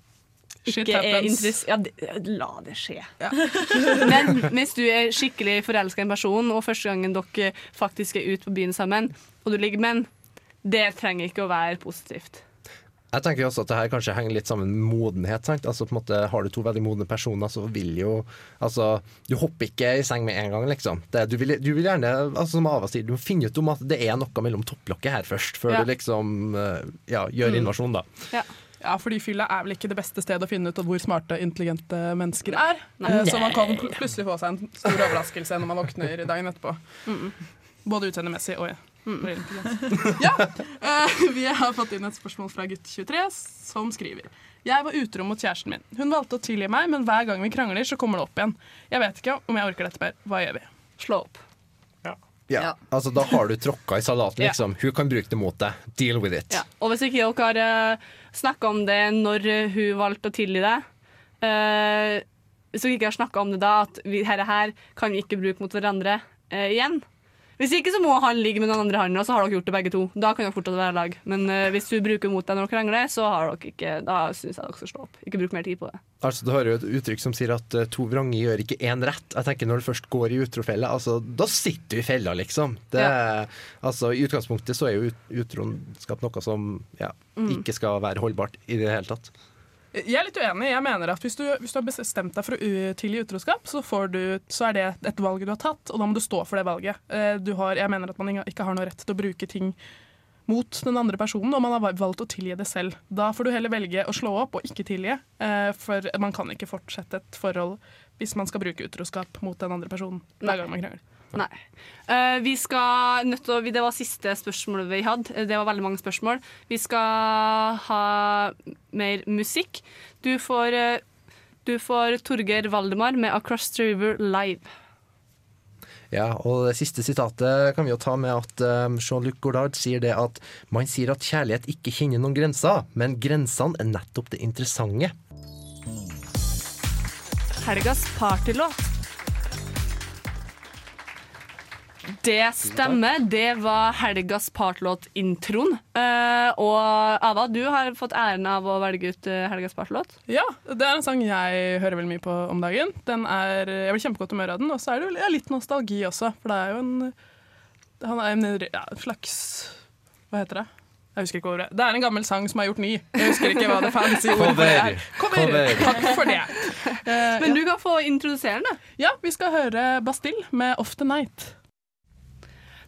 Shit ikke er interessert ja, La det skje. Men hvis du er skikkelig forelska i en person, og første gangen dere faktisk er ute på byen sammen, og du ligger med en, det trenger ikke å være positivt. Jeg tenker også at det her kanskje henger litt sammen med modenhet. Sant? Altså på en måte Har du to veldig modne personer, så vil jo Altså, du hopper ikke i seng med en gang, liksom. Det, du, vil, du vil gjerne, altså som Ava sier, du må finne ut om at det er noe mellom topplokket her først, før Ja. du liksom eh, ja, gjør Mm. invasjon, da. Ja, fordi fylla er vel ikke det beste stedet å finne ut hvor smarte, intelligente mennesker er. Nei. Eh, Så man kan plutselig få seg en stor overraskelse når man våkner dagen etterpå. Både utseendemessig og ja. Ja, eh, Vi har fått inn et spørsmål fra gutt 23 som skriver Jeg var utro mot kjæresten min. Hun valgte å tilgi meg, men hver gang vi krangler, så kommer det opp igjen. Jeg vet ikke om jeg orker dette mer. Hva gjør vi? Slå opp. Ja. Altså, da har du tråkka i salaten, Ja. liksom. Hun kan bruke det mot deg. Deal with it. Ja. Og hvis ikke dere har uh, snakka om det når hun valgte å tilgi deg uh, Hvis dere ikke har snakka om det da, at vi, herre her kan vi ikke bruke mot hverandre uh, igjen Hvis ikke så må han ligge med den andre handa, så har dere gjort det begge to. Da kan dere fortsatt være lag. Men uh, hvis du bruker mot deg når dere krangler, så har dere ikke Da syns jeg dere skal slå opp. Ikke bruk mer tid på det. Altså, Du har jo et uttrykk som sier at uh, to vrange gjør ikke én rett. Jeg tenker Når du først går i utrofelle, altså, da sitter du i fella, liksom. Det, altså, I utgangspunktet så er jo ut, utroskap noe som ja, Mm. ikke skal være holdbart i det hele tatt. Jeg er litt uenig. Jeg mener at Hvis du, hvis du har bestemt deg for å tilgi utroskap, så, får du, så er det et valg du har tatt, og da må du stå for det valget. Eh, Du har, jeg mener at man ikke har noe rett til å bruke ting mot den andre personen, og man har valgt å tilgi det selv. Da får du heller velge å slå opp og ikke tilgi, eh, for man kan ikke fortsette et forhold hvis man skal bruke utroskap mot den andre personen hver gang man krangler. Nei. Uh, vi skal nødt til å, Det var siste spørsmålet vi hadde. Eh, Det var veldig mange spørsmål. Vi skal ha mer musikk. Du får, eh, du får Torgeir Valdemar med 'Across the River Live'. Ja, og Det siste sitatet kan vi jo ta med at Jean-Luc Godard sier det at man sier at kjærlighet ikke kjenner noen grenser, men grensene er nettopp det interessante. Helgas partylåt. Det stemmer. Det var helgas partlåt-introen. Uh, og Ava, du har fått æren av å velge ut eh, helgas partlåt. Ja, det er en sang jeg hører veldig mye på om dagen. Den er, jeg blir kjempegodt humør av den, og så er det ja, litt nostalgi også. For det er jo en Han er en ja, slags Hva heter det? Jeg husker ikke ordet. Det er en gammel sang som er gjort ny. Jeg husker ikke hva det fancy ordet for det er. Cover. Cover. Takk for det. Eh, Men du kan få introdusere den, da. Ja, vi skal høre Bastille med Off the Night.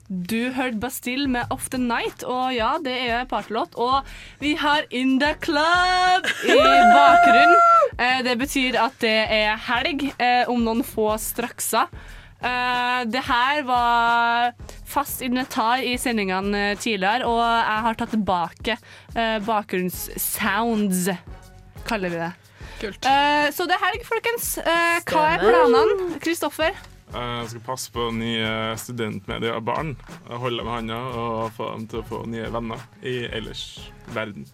Du hørte Bastille med Off the Night, og ja, det er partylåt. Og vi har In The Club i bakgrunnen. Eh, det betyr at det er helg eh, om noen få strakser. Eh, det her var fast inventar i sendingene tidligere, og jeg har tatt tilbake bakgrunnssounds, kaller vi det. Kult. Så det er helg, folkens. Hva er planene? Kristoffer? Jeg skal passe på nye studentmedier og barn. Holde med hånda og få dem til å få nye venner i ellers verden.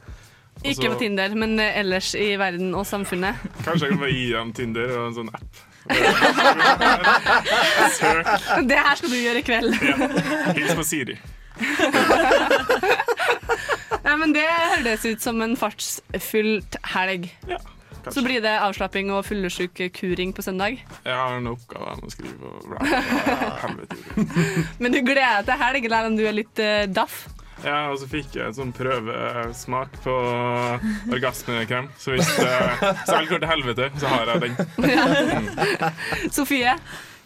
Også, Ikke på Tinder, men eh, ellers i verden og samfunnet. Kanskje jeg kan bare gi dem Tinder og en sånn app. Søk. Det her skal du gjøre i kveld. Hils på Siri. Ja, men Det høres ut som en fartsfylt helg. Kanskje. Så blir det avslapping og fullesjuk-kuring på søndag. Jeg har en oppgave jeg må skrive. Og bla, bla, bla. Men du gleder deg til helg, selv om du er litt uh, daff? Ja, og så fikk jeg en sånn prøvesmak på orgasmekrem. Så hvis, uh, alt går til helvete, så har jeg den. Sofie?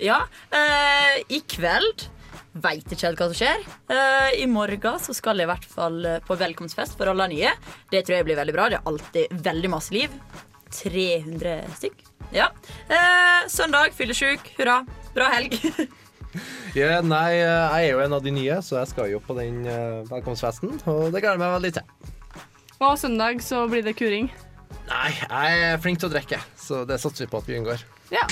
Ja, uh, i kveld Veit ikke helt hva som skjer. Uh, I morgen så skal jeg i hvert fall på velkomstfest for alle nye. Det tror jeg blir veldig bra. Det er alltid veldig masse liv. 300 stykk. Ja. Eh, søndag, fyllesyk. Hurra. Bra helg. Ja, nei, jeg er jo en av de nye, så jeg skal jo på den eh, velkomstfesten. Og det gleder jeg meg veldig til. Og søndag så blir det kuring. Nei, jeg er flink til å drikke, så det satser vi på at vi unngår. Ja.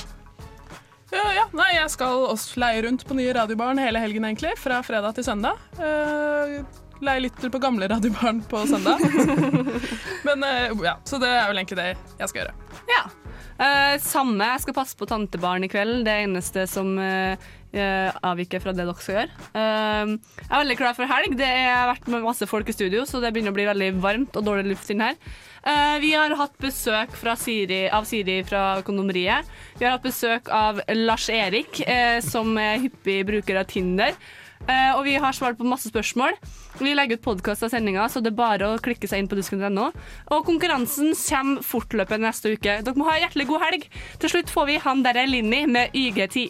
Ja, ja. Nei, jeg skal også leie rundt på nye radiobaren hele helgen, egentlig. Fra fredag til søndag. Uh, leie litt på gamle radiobaren på søndag. Men eh, ja, Så det er vel egentlig det jeg skal gjøre. Ja. Eh, samme. Jeg skal passe på tantebarn i kveld. Det er eneste som eh, eh, avviker fra det dere skal gjøre. Eh, jeg er veldig klar for helg. Det har vært med masse folk i studio, så det begynner å bli veldig varmt og dårlig luft inn her. Eh, vi har hatt besøk fra Siri, av Siri fra Kondomeriet. Vi har hatt besøk av Lars Erik, eh, som er hyppig bruker av Tinder. Eh, og vi har svart på masse spørsmål. Vi legger ut podkast av sendinga, så det er bare å klikke seg inn på dusken.no. Og konkurransen kommer fortløpende neste uke. Dere må ha en hjertelig god helg. Til slutt får vi han derre Linni med YG10.